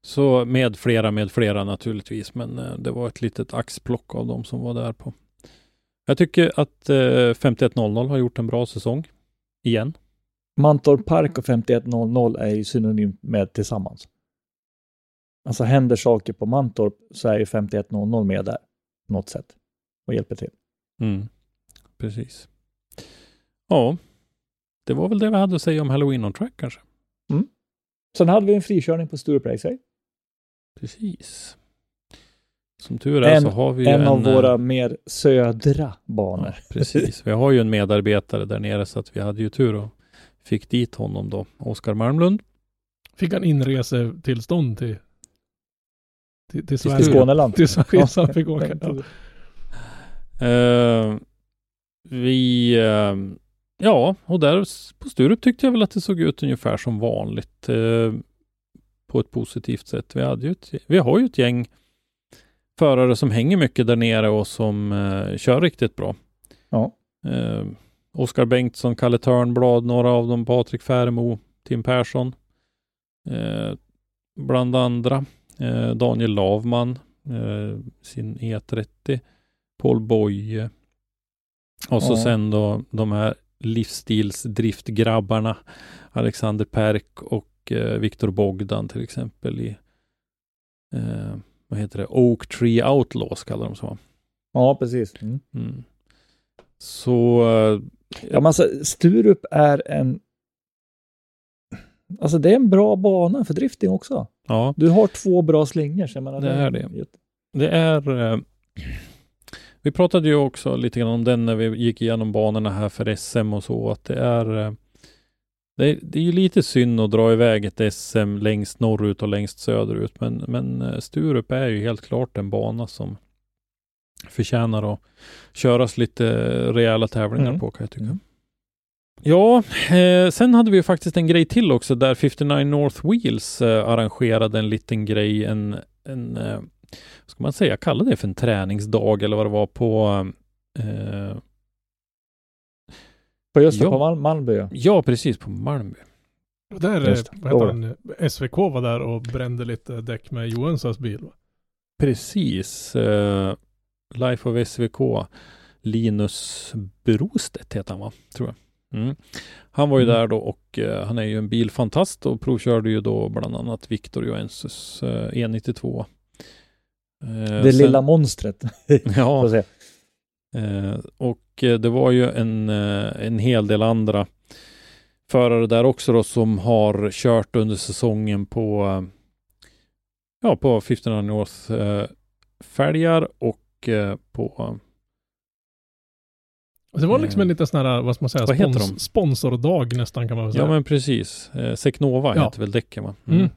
Speaker 4: Så med flera, med flera naturligtvis, men eh, det var ett litet axplock av dem som var där på. Jag tycker att eh, 5100 har gjort en bra säsong. Igen.
Speaker 3: Mantorp Park och 5100 är ju synonymt med tillsammans. Alltså händer saker på Mantorp så är ju 5100 med där på något sätt och hjälper till.
Speaker 4: Mm. Precis. Ja, det var väl det vi hade att säga om Halloween on Track kanske.
Speaker 3: Sen hade vi en frikörning på Raceway.
Speaker 4: Precis. Som tur är
Speaker 3: En-
Speaker 4: så har vi ju
Speaker 3: En
Speaker 4: en,
Speaker 3: av
Speaker 4: eh,
Speaker 3: våra mer södra banor.
Speaker 4: Ja, precis. Vi har ju en medarbetare där nere så att vi hade ju tur och fick dit honom då. Oskar Malmlund.
Speaker 5: Fick han inresetillstånd till, till, till
Speaker 3: Till? Skåneland.
Speaker 5: Till Sverige så han fick åka. Ja.
Speaker 4: Eh, vi, eh, ja, och där på Sturup tyckte jag väl att det såg ut ungefär som vanligt. Eh, på ett positivt sätt. Vi, hade ju ett, vi har ju ett gäng förare som hänger mycket där nere och som eh, kör riktigt bra.
Speaker 3: Ja.
Speaker 4: Eh, Oskar Bengtsson, Kalle Törnblad, några av dem, Patrik Färemo, Tim Persson. Eh, bland andra. Eh, Daniel Lavman, eh, sin E30. Paul Boye. Och så
Speaker 3: Ja.
Speaker 4: sen då de här livsstilsdriftgrabbarna Alexander Perk och eh, Viktor Bogdan till exempel i vad heter det? Oak Tree Outlaws kallar de så.
Speaker 3: Ja, precis. Mm.
Speaker 4: Mm. Så eh,
Speaker 3: Ja, men alltså, Sturup är en... Alltså det är en bra bana för drifting också.
Speaker 4: ja,
Speaker 3: Du har två bra slingor. Jag menar,
Speaker 4: Det är det. det är eh, vi pratade ju också lite grann om den när vi gick igenom banorna här för SM och så att det är eh, det är, det är ju lite synd att dra iväg ett SM längst norrut och längst söderut men, men eh, Sturup är ju helt klart en bana som förtjänar att köras lite rejäla tävlingar
Speaker 3: Mm.
Speaker 4: på kan jag tycka. Ja, eh, sen hade vi ju faktiskt en grej till också där 59 North Wheels eh, arrangerade en liten grej, en, en eh, ska man säga, kalla det för en träningsdag eller vad det var på eh,
Speaker 3: På just
Speaker 4: Ja.
Speaker 3: på Mal Malmö. ja.
Speaker 4: Ja, precis på Malmö.
Speaker 5: Och Där,
Speaker 3: Just det.
Speaker 5: vad heter han, SVK var där och brände lite däck med Johanssons bil. Va?
Speaker 4: Precis. Eh, Life of SVK. Linus Brostedt heter han va? Tror jag. Mm. Han var ju
Speaker 3: Mm.
Speaker 4: där då och eh, han är ju en bilfantast och provkörde ju då bland annat Victor Joensus eh, E92. Eh,
Speaker 3: Det
Speaker 4: sen-
Speaker 3: lilla monstret. [laughs]
Speaker 4: Ja,
Speaker 3: får jag säga.
Speaker 4: Eh, och eh, det var ju en, eh, en hel del andra förare där också då som har kört under säsongen på eh, ja, på 1500 North eh, fälgar och eh, på
Speaker 5: Det var liksom en liten sån här, vad ska man säga,
Speaker 4: Vad
Speaker 5: spons, sponsordag nästan kan man väl säga.
Speaker 4: Ja men precis. Eh, Secnova
Speaker 5: Ja.
Speaker 4: heter väl däcken va?
Speaker 5: Mm. Men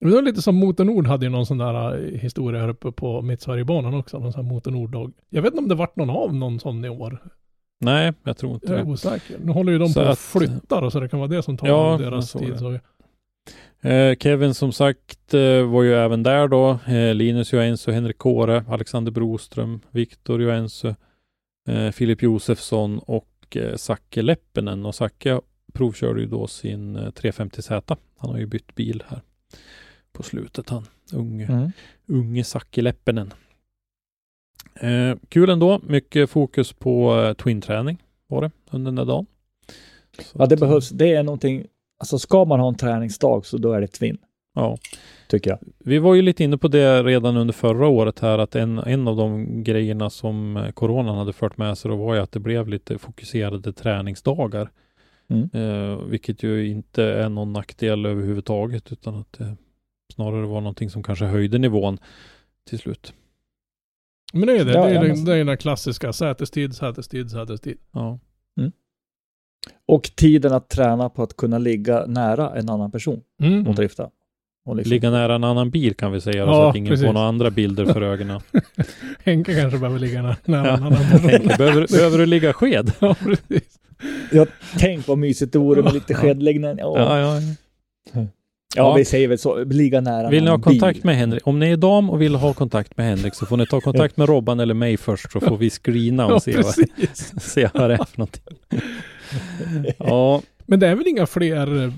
Speaker 5: det var lite som Motornord hade ju någon sån där eh, historia här uppe på Mittsverigebanan också, någon sån här Motornord-dag. Jag vet inte om det vart någon av någon sån i år.
Speaker 4: Nej, jag tror inte
Speaker 5: Jag är
Speaker 4: det.
Speaker 5: osäker. Nu håller ju de
Speaker 4: Så
Speaker 5: på att
Speaker 4: att-
Speaker 5: flytta då, så det kan vara det som tar
Speaker 4: Ja,
Speaker 5: deras
Speaker 4: såg
Speaker 5: tid.
Speaker 4: det.
Speaker 5: Så.
Speaker 4: Eh, Kevin som sagt eh, var ju även där då. Eh, Linus Joensuu, Henrik Kåre, Alexander Broström, Viktor Joensuu, eh, Filip Josefsson och eh, Zacke Leppinen. Och Zacke provkörde ju då sin eh, 350Z. Han har ju bytt bil här på slutet han. Unge,
Speaker 3: Mm.
Speaker 4: unge Zacke Leppinen. Eh, kul ändå. Mycket fokus på eh, twin-träning var det under den där dagen. Så
Speaker 3: Ja, det
Speaker 4: att, eh,
Speaker 3: behövs. Det är någonting. Alltså ska man ha en träningsdag så då är det Twin,
Speaker 4: Ja.
Speaker 3: tycker jag.
Speaker 4: Vi var ju lite inne på det redan under förra året här att en, en av de grejerna som eh, coronan hade fört med sig då var ju att det blev lite fokuserade träningsdagar.
Speaker 3: Mm.
Speaker 4: Eh, vilket ju inte är någon nackdel överhuvudtaget utan att det snarare var någonting som kanske höjde nivån till slut.
Speaker 5: Men det är det.
Speaker 3: Ja,
Speaker 5: det, är
Speaker 3: ja,
Speaker 5: den,
Speaker 3: men-
Speaker 5: det är den där klassiska sätestid, sätestid, sätestid.
Speaker 4: Ja.
Speaker 3: Och tiden att träna på att kunna ligga nära en annan person
Speaker 5: Mm.
Speaker 3: och drifta. Och liksom,
Speaker 4: Ligga nära en annan bil kan vi säga
Speaker 5: Ja,
Speaker 4: så att ingen
Speaker 5: precis.
Speaker 4: får några andra bilder för ögonen. [laughs]
Speaker 5: Henke kanske behöver ligga nä- nära en annan person.
Speaker 4: Henke, behöver, behöver du ligga sked? [laughs]
Speaker 5: ja, precis.
Speaker 3: Jag tänk vad mysigt det vore med lite skedläggning. Ja.
Speaker 4: Ja, ja.
Speaker 3: Ja,
Speaker 4: Ja.
Speaker 3: vi säger väl så. Ligga nära
Speaker 4: Vill ni ha
Speaker 3: en bil.
Speaker 4: kontakt med Henrik? Om ni är dam och vill ha kontakt med Henrik så får ni ta kontakt [laughs] med Robban eller mig först så får vi screena och
Speaker 5: Ja,
Speaker 4: se, vad, [laughs] se vad det är för någonting. [laughs] Ja,
Speaker 5: Men det är väl inga fler eh,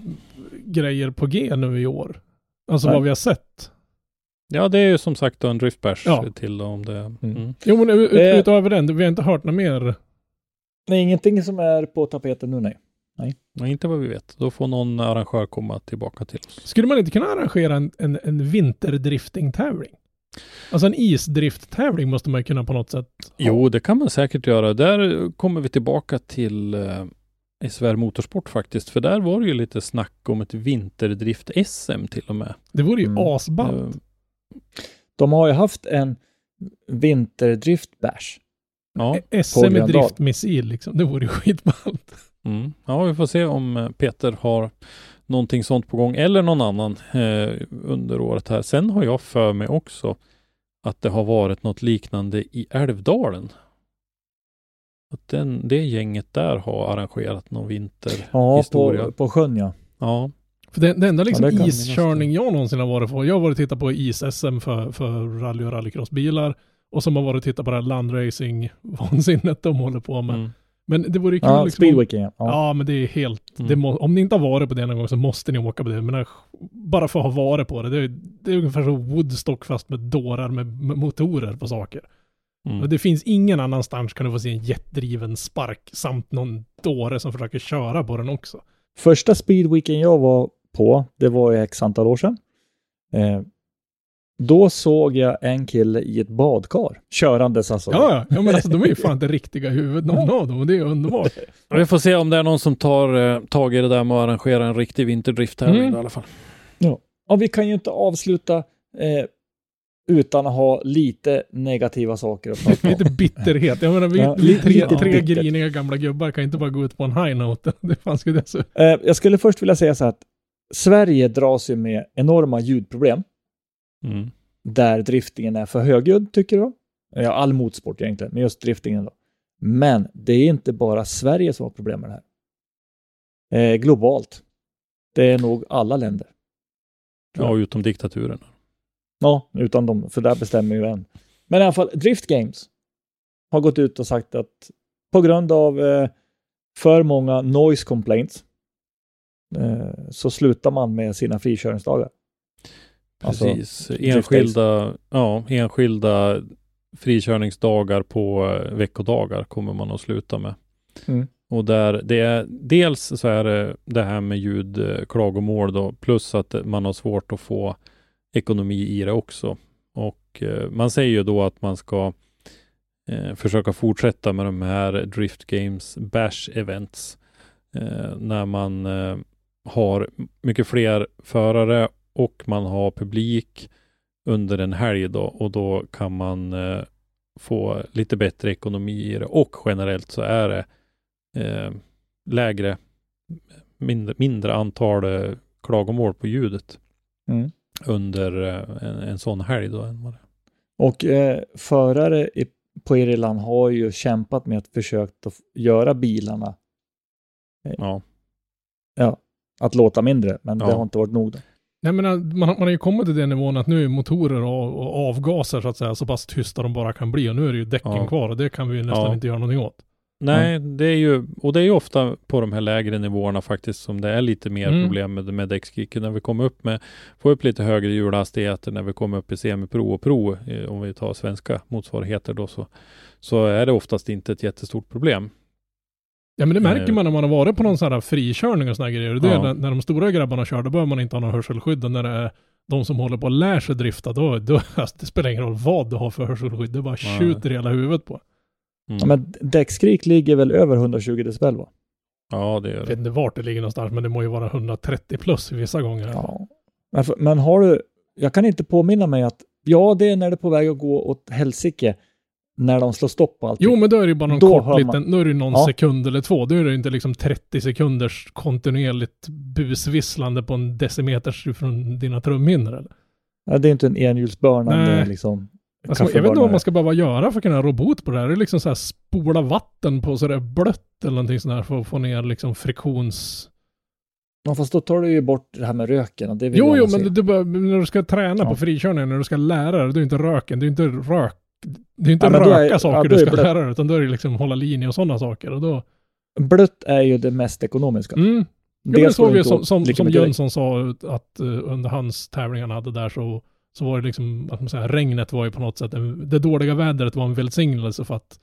Speaker 5: grejer på G nu i år? Alltså
Speaker 3: Nej.
Speaker 5: vad vi har sett.
Speaker 4: ja, det är ju som sagt en driftbärs
Speaker 5: Ja.
Speaker 4: till om det. Mm.
Speaker 5: Jo men ut, utöver den, vi har inte hört något mer.
Speaker 3: Nej, ingenting som är på tapeten nu, nej.
Speaker 4: Men inte vad vi vet. Då får någon arrangör komma tillbaka till oss.
Speaker 5: Skulle man inte kunna arrangera en, en, en vinterdrifting-tävling? Alltså en isdrift-tävling måste man ju kunna på något sätt. ha.
Speaker 4: Jo, det kan man säkert göra. Där kommer vi tillbaka till eh, SVR Motorsport faktiskt. För där var det ju lite snack om ett vinterdrift-SM till och med.
Speaker 5: Det vore ju
Speaker 3: Mm.
Speaker 5: asballt.
Speaker 4: Eh,
Speaker 3: De har ju haft en vinterdriftbärs.
Speaker 4: ja.
Speaker 5: Eh, SM i
Speaker 3: Gröndal.
Speaker 5: driftmissil liksom. Det vore ju skitballt.
Speaker 4: Mm. Ja, vi får se om eh, Peter har någonting sånt på gång eller någon annan eh, under året här. Sen har jag för mig också att det har varit något liknande i Älvdalen. Att den, det gänget där har arrangerat någon
Speaker 3: Ja,
Speaker 4: vinterhistoria.
Speaker 3: på, på sjön ja.
Speaker 4: Ja,
Speaker 5: För det, det enda liksom
Speaker 3: Ja,
Speaker 5: iskörning jag någonsin har varit på. Jag har varit och tittat på is-SM för, för rally och rallycrossbilar. Och som har varit och tittat på det här landracing-vansinnet de håller på med.
Speaker 4: mm.
Speaker 5: Men det vore ju kul
Speaker 3: Ja,
Speaker 5: liksom.
Speaker 3: speedweeken ja.
Speaker 5: Ja. men det är helt,
Speaker 4: Mm.
Speaker 5: det må, om ni inte har varit på det någon gång så måste ni åka på det. Men bara för att ha varit på det. Det är, det är ungefär som Woodstock fast med dårar med, med motorer på saker.
Speaker 4: Mm.
Speaker 5: Och det finns ingen annanstans kan du få se en jetdriven spark samt någon dåre som försöker köra på den också.
Speaker 3: Första speedweeken jag var på, det var ju x antal år sedan. Eh, då såg jag en kille i ett badkar, körandes alltså.
Speaker 5: Ja, ja, ja men alltså de är ju fan inte riktiga i huvudet någon av dem och det är underbart.
Speaker 4: Vi får se om det är någon som tar eh, tag i det där med att arrangera en riktig vinterdrifttävling
Speaker 5: Mm.
Speaker 4: i alla fall.
Speaker 3: Och vi kan ju inte avsluta eh, utan att ha lite negativa saker att prata om.
Speaker 5: Lite bitterhet. Jag menar vi,
Speaker 3: Ja,
Speaker 5: vi tre,
Speaker 3: lite
Speaker 5: tre griniga gamla gubbar kan inte bara gå ut på en high note. [laughs] Det fanns ju det så.
Speaker 3: Eh, jag skulle först vilja säga så här att Sverige dras ju med enorma ljudproblem
Speaker 4: Mm.
Speaker 3: där driftingen är för högljudd, tycker jag. Ja, all motorsport egentligen, men just driftingen då. Men det är inte bara Sverige som har problem med det här. Eh, globalt. Det är nog alla länder.
Speaker 4: Ja, utom diktaturen.
Speaker 3: Ja, utan dem, för där bestämmer ju en. Men i alla fall, Drift Games har gått ut och sagt att på grund av eh, för många noise complaints eh, så slutar man med sina frikörningsdagar. Alltså,
Speaker 4: Precis. enskilda, ja, enskilda frikörningsdagar på eh, veckodagar kommer man att sluta med.
Speaker 3: Mm.
Speaker 4: Och där det är dels så är det det här med ljudklagomål då, plus att man har svårt att få ekonomi i det också. Och eh, man säger ju då att man ska eh, försöka fortsätta med de här Drift Games Bash Events eh, när man eh, har mycket fler förare och man har publik under en helg då och då kan man eh, få lite bättre ekonomi i det och generellt så är det eh, lägre, mindre, mindre antal eh, klagomål på ljudet
Speaker 3: Mm.
Speaker 4: under eh, en, en sån helg då. Än vad det.
Speaker 3: Och eh, förare i, på Irland har ju kämpat med att försöka göra bilarna
Speaker 4: Ja,
Speaker 3: ja, att låta mindre, men det
Speaker 4: Ja.
Speaker 3: har inte varit nog. Då.
Speaker 5: Nej, men äh, man, man har ju kommit till den nivån att nu är motorer och, och avgaser så att säga så pass tysta de bara kan bli och nu är det ju däcken
Speaker 4: Ja.
Speaker 5: kvar och det kan vi ju nästan
Speaker 4: Ja.
Speaker 5: inte göra någonting åt.
Speaker 4: Nej, det är ju, och det är ju ofta på de här lägre nivåerna faktiskt som det är lite mer
Speaker 5: Mm.
Speaker 4: problem med, med däckskriket. När vi kommer upp med, får upp lite högre hjulhastigheter, när vi kommer upp i semipro och pro, eh, om vi tar svenska motsvarigheter då, så, så är det oftast inte ett jättestort problem.
Speaker 5: Ja men det märker
Speaker 4: Eh.
Speaker 5: man när man har varit på någon sån här frikörning och såna grejer. Det är
Speaker 4: Ja.
Speaker 5: när, när de stora grabbarna kör, då behöver man inte ha någon hörselskydd. Och när det är de som håller på att lära sig drifta, då, då [laughs] alltså, det spelar ingen roll vad du har för hörselskydd. Det bara
Speaker 4: Nej.
Speaker 5: skjuter i hela huvudet på.
Speaker 4: Mm.
Speaker 3: Ja, men däckskrik ligger väl över 120 decibel va?
Speaker 4: Ja, det gör
Speaker 5: Jag
Speaker 4: det.
Speaker 5: vet inte vart det ligger någonstans, men det må ju vara 130 plus vissa gånger.
Speaker 3: Ja. Men, för- men har du, jag kan inte påminna mig att, ja det är när det är på väg att gå åt helsike, när de slår stopp på allting.
Speaker 5: Jo, men då är det ju bara någon
Speaker 3: Då
Speaker 5: kort liten, då är det någon
Speaker 3: Ja.
Speaker 5: sekund eller två. Då är det inte liksom 30 sekunders kontinuerligt busvisslande på en decimeters från dina trumhinnor. Eller?
Speaker 3: Ja, det är inte en enhjulsbörnande
Speaker 5: Nej.
Speaker 3: liksom.
Speaker 5: Alltså, jag vet inte vad man ska behöva göra för att kunna ro bot på det här. Det är liksom så här spola vatten på så det är blött eller någonting sånt här för att få ner liksom friktions...
Speaker 3: Ja, fast då tar du ju bort det här med röken och det vill
Speaker 5: Jo, jo, men det, bör- när du ska träna
Speaker 3: Ja.
Speaker 5: på frikörningen, när du ska lära dig, det är inte röken, det är inte rök. Det är inte
Speaker 3: Ja,
Speaker 5: röka
Speaker 3: är-
Speaker 5: saker
Speaker 3: ja,
Speaker 5: du ska
Speaker 3: blött.
Speaker 5: lära dig, utan då är det liksom hålla linje och sådana saker. Och då,
Speaker 3: Blött är ju det mest ekonomiska.
Speaker 5: mm, Ja, det såg vi som, som, som Jönsson sa att eh, under hans tävling han hade där så, så var det liksom, att man säger, regnet var ju på något sätt, en, det dåliga vädret var en välsignelse för att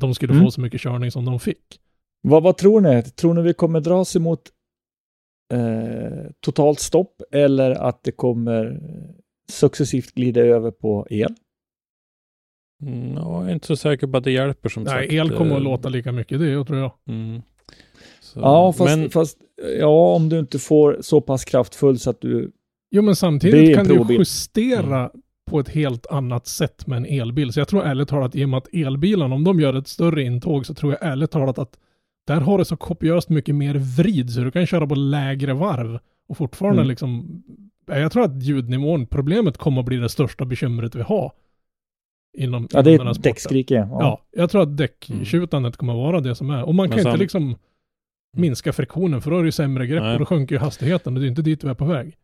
Speaker 5: de skulle
Speaker 3: Mm.
Speaker 5: få så mycket körning som de fick.
Speaker 3: Vad, vad tror ni? Tror ni vi kommer dras emot eh, totalt stopp eller att det kommer successivt glida över på el?
Speaker 4: Mm, ja, jag är inte så säker på att det hjälper som sagt.
Speaker 5: Nej, el kommer
Speaker 4: eh,
Speaker 5: att låta lika mycket det, tror jag.
Speaker 4: Mm. Så,
Speaker 3: Ja, fast,
Speaker 4: men,
Speaker 3: fast ja, om du inte får så pass kraftfull så att du...
Speaker 5: Jo, men samtidigt kan du justera på ett helt annat sätt med en elbil. Så jag tror ärligt talat, i och med att elbilarna, om de gör ett större intåg, så tror jag ärligt talat att där har det så kopiöst mycket mer vrid, så du kan köra på lägre varv och fortfarande
Speaker 3: Mm.
Speaker 5: liksom... Jag tror att ljudnivån, problemet kommer att bli det största bekymret vi har. Inom,
Speaker 3: Ja, det
Speaker 5: inom
Speaker 3: är
Speaker 5: sporten.
Speaker 3: däckskrike.
Speaker 5: Ja.
Speaker 3: Ja.
Speaker 5: jag tror att däcktjutandet kommer att vara det som är. Och man
Speaker 4: Men
Speaker 5: kan
Speaker 4: sam-
Speaker 5: inte liksom minska friktionen, för då är det ju sämre grepp
Speaker 4: Nej.
Speaker 5: och då sjunker ju hastigheten och det är inte dit vi är på väg.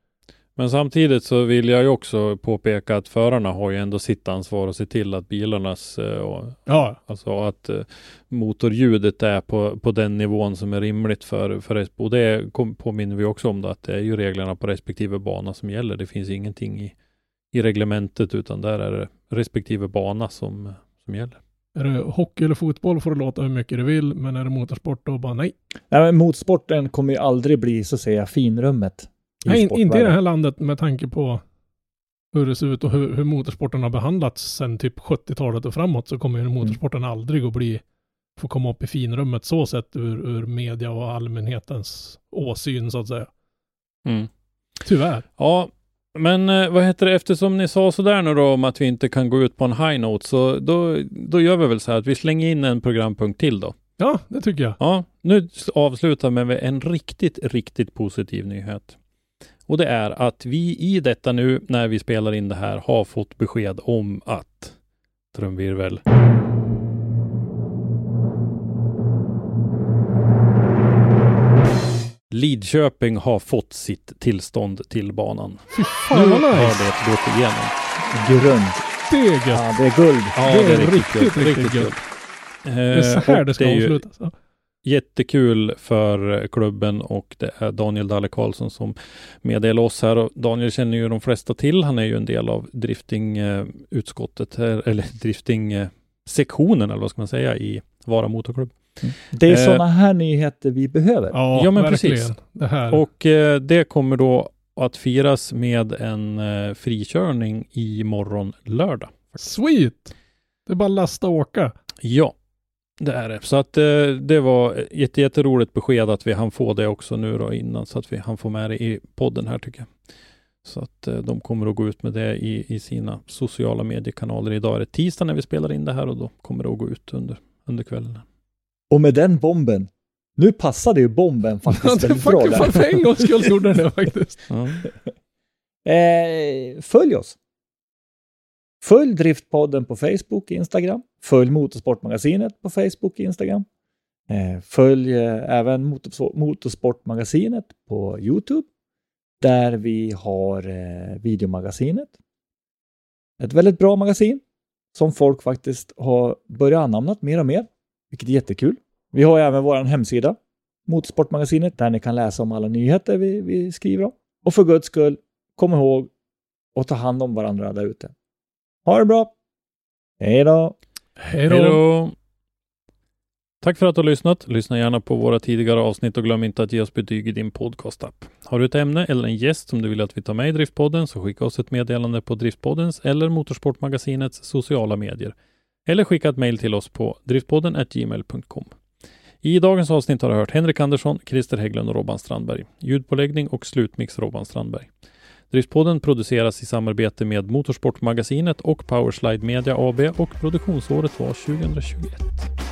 Speaker 4: men samtidigt så vill jag ju också påpeka att förarna har ju ändå sitt ansvar att se till att bilarnas, eh, och,
Speaker 5: Ja,
Speaker 4: alltså att eh, motorljudet är på, på den nivån som är rimligt för, för och det påminner vi också om då, att det är ju reglerna på respektive bana som gäller. Det finns ingenting i, i reglementet utan där är det respektive bana som, som gäller.
Speaker 5: Är det hockey eller fotboll får du låta hur mycket du vill, men är det motorsport då bara nej.
Speaker 3: Nej, men motorsporten kommer ju aldrig bli så att säga finrummet. i
Speaker 5: nej in- inte i det här landet med tanke på hur det ser ut och hur, hur motorsporten har behandlats sedan typ 70-talet och framåt så kommer ju motorsporten aldrig att bli få komma upp i finrummet så sett ur, ur media och allmänhetens åsyn så att säga. Tyvärr.
Speaker 4: Ja, men eh, vad heter det, eftersom ni sa sådär nu då om att vi inte kan gå ut på en high note, så då, då gör vi väl så här att vi slänger in en programpunkt till då.
Speaker 5: Ja, det tycker jag.
Speaker 4: Ja, nu avslutar vi med en riktigt, riktigt positiv nyhet. Och det är att vi i detta nu, när vi spelar in det här, har fått besked om att trumvirvel. Lidköping har fått sitt tillstånd till banan.
Speaker 5: Fy
Speaker 4: Nu
Speaker 5: fan vad
Speaker 4: har det gått igenom.
Speaker 3: Grund.
Speaker 5: Det är gött.
Speaker 3: Ja, det är guld.
Speaker 4: Ja,
Speaker 5: det, är riktigt,
Speaker 4: kul.
Speaker 5: riktigt,
Speaker 4: kul.
Speaker 5: gött. Det är så här
Speaker 4: Eh,
Speaker 5: det
Speaker 4: och
Speaker 5: ska avslutas. Ja.
Speaker 4: Jättekul för klubben och det är Daniel Dalle Karlsson som meddelar oss här. Och Daniel känner ju de flesta till. Han är ju en del av driftingutskottet, här, eller [laughs] driftingsektionen eller vad ska man säga i Vara Motorklubb.
Speaker 3: Det är
Speaker 4: Eh,
Speaker 3: sådana här nyheter vi behöver.
Speaker 5: Ja,
Speaker 4: Ja, men
Speaker 5: verkligen.
Speaker 4: precis.
Speaker 5: Det här.
Speaker 4: Och eh, det kommer då att firas med en eh, frikörning i morgon lördag.
Speaker 5: Sweet! Det är bara lasta och åka.
Speaker 4: Ja. Det är det. Så att eh, det var ett jätteroligt besked att vi hann få det också nu då innan så att vi hann få med det i podden här tycker jag. Så att eh, de kommer att gå ut med det i, i sina sociala mediekanaler. Idag är det tisdag när vi spelar in det här och då kommer det att gå ut under, under kvällen.
Speaker 3: Och med den bomben, nu passade ju bomben faktiskt [laughs] väldigt bra där.
Speaker 5: För en gångs skull gjorde den det [laughs] faktiskt.
Speaker 4: Ja.
Speaker 3: Eh, följ oss. Följ Driftpodden på Facebook och Instagram. Följ Motorsportmagasinet på Facebook och Instagram. Eh, följ eh, även Motorsport- Motorsportmagasinet på Youtube där vi har eh, videomagasinet. Ett väldigt bra magasin som folk faktiskt har börjat anamna mer och mer, vilket är jättekul. Vi har även vår hemsida, Motorsportmagasinet, där ni kan läsa om alla nyheter vi, vi skriver om. Och för guds skull, kom ihåg att ta hand om varandra där ute. Ha det bra! Hej då!
Speaker 5: Hej
Speaker 4: då! Tack för att du har lyssnat. Lyssna gärna på våra tidigare avsnitt och glöm inte att ge oss betyg i din podcastapp. Har du ett ämne eller en gäst som du vill att vi tar med i Driftpodden så skicka oss ett meddelande på Driftpoddens eller Motorsportmagasinets sociala medier. Eller skicka ett mejl till oss på driftpodden gmail.com. I dagens avsnitt har du hört Henrik Andersson, Christer Hägglund och Robban Strandberg. Ljudpåläggning och slutmix Robban Strandberg. Driftpodden produceras i samarbete med Motorsportmagasinet och Powerslide Media AB och produktionsåret var 2021.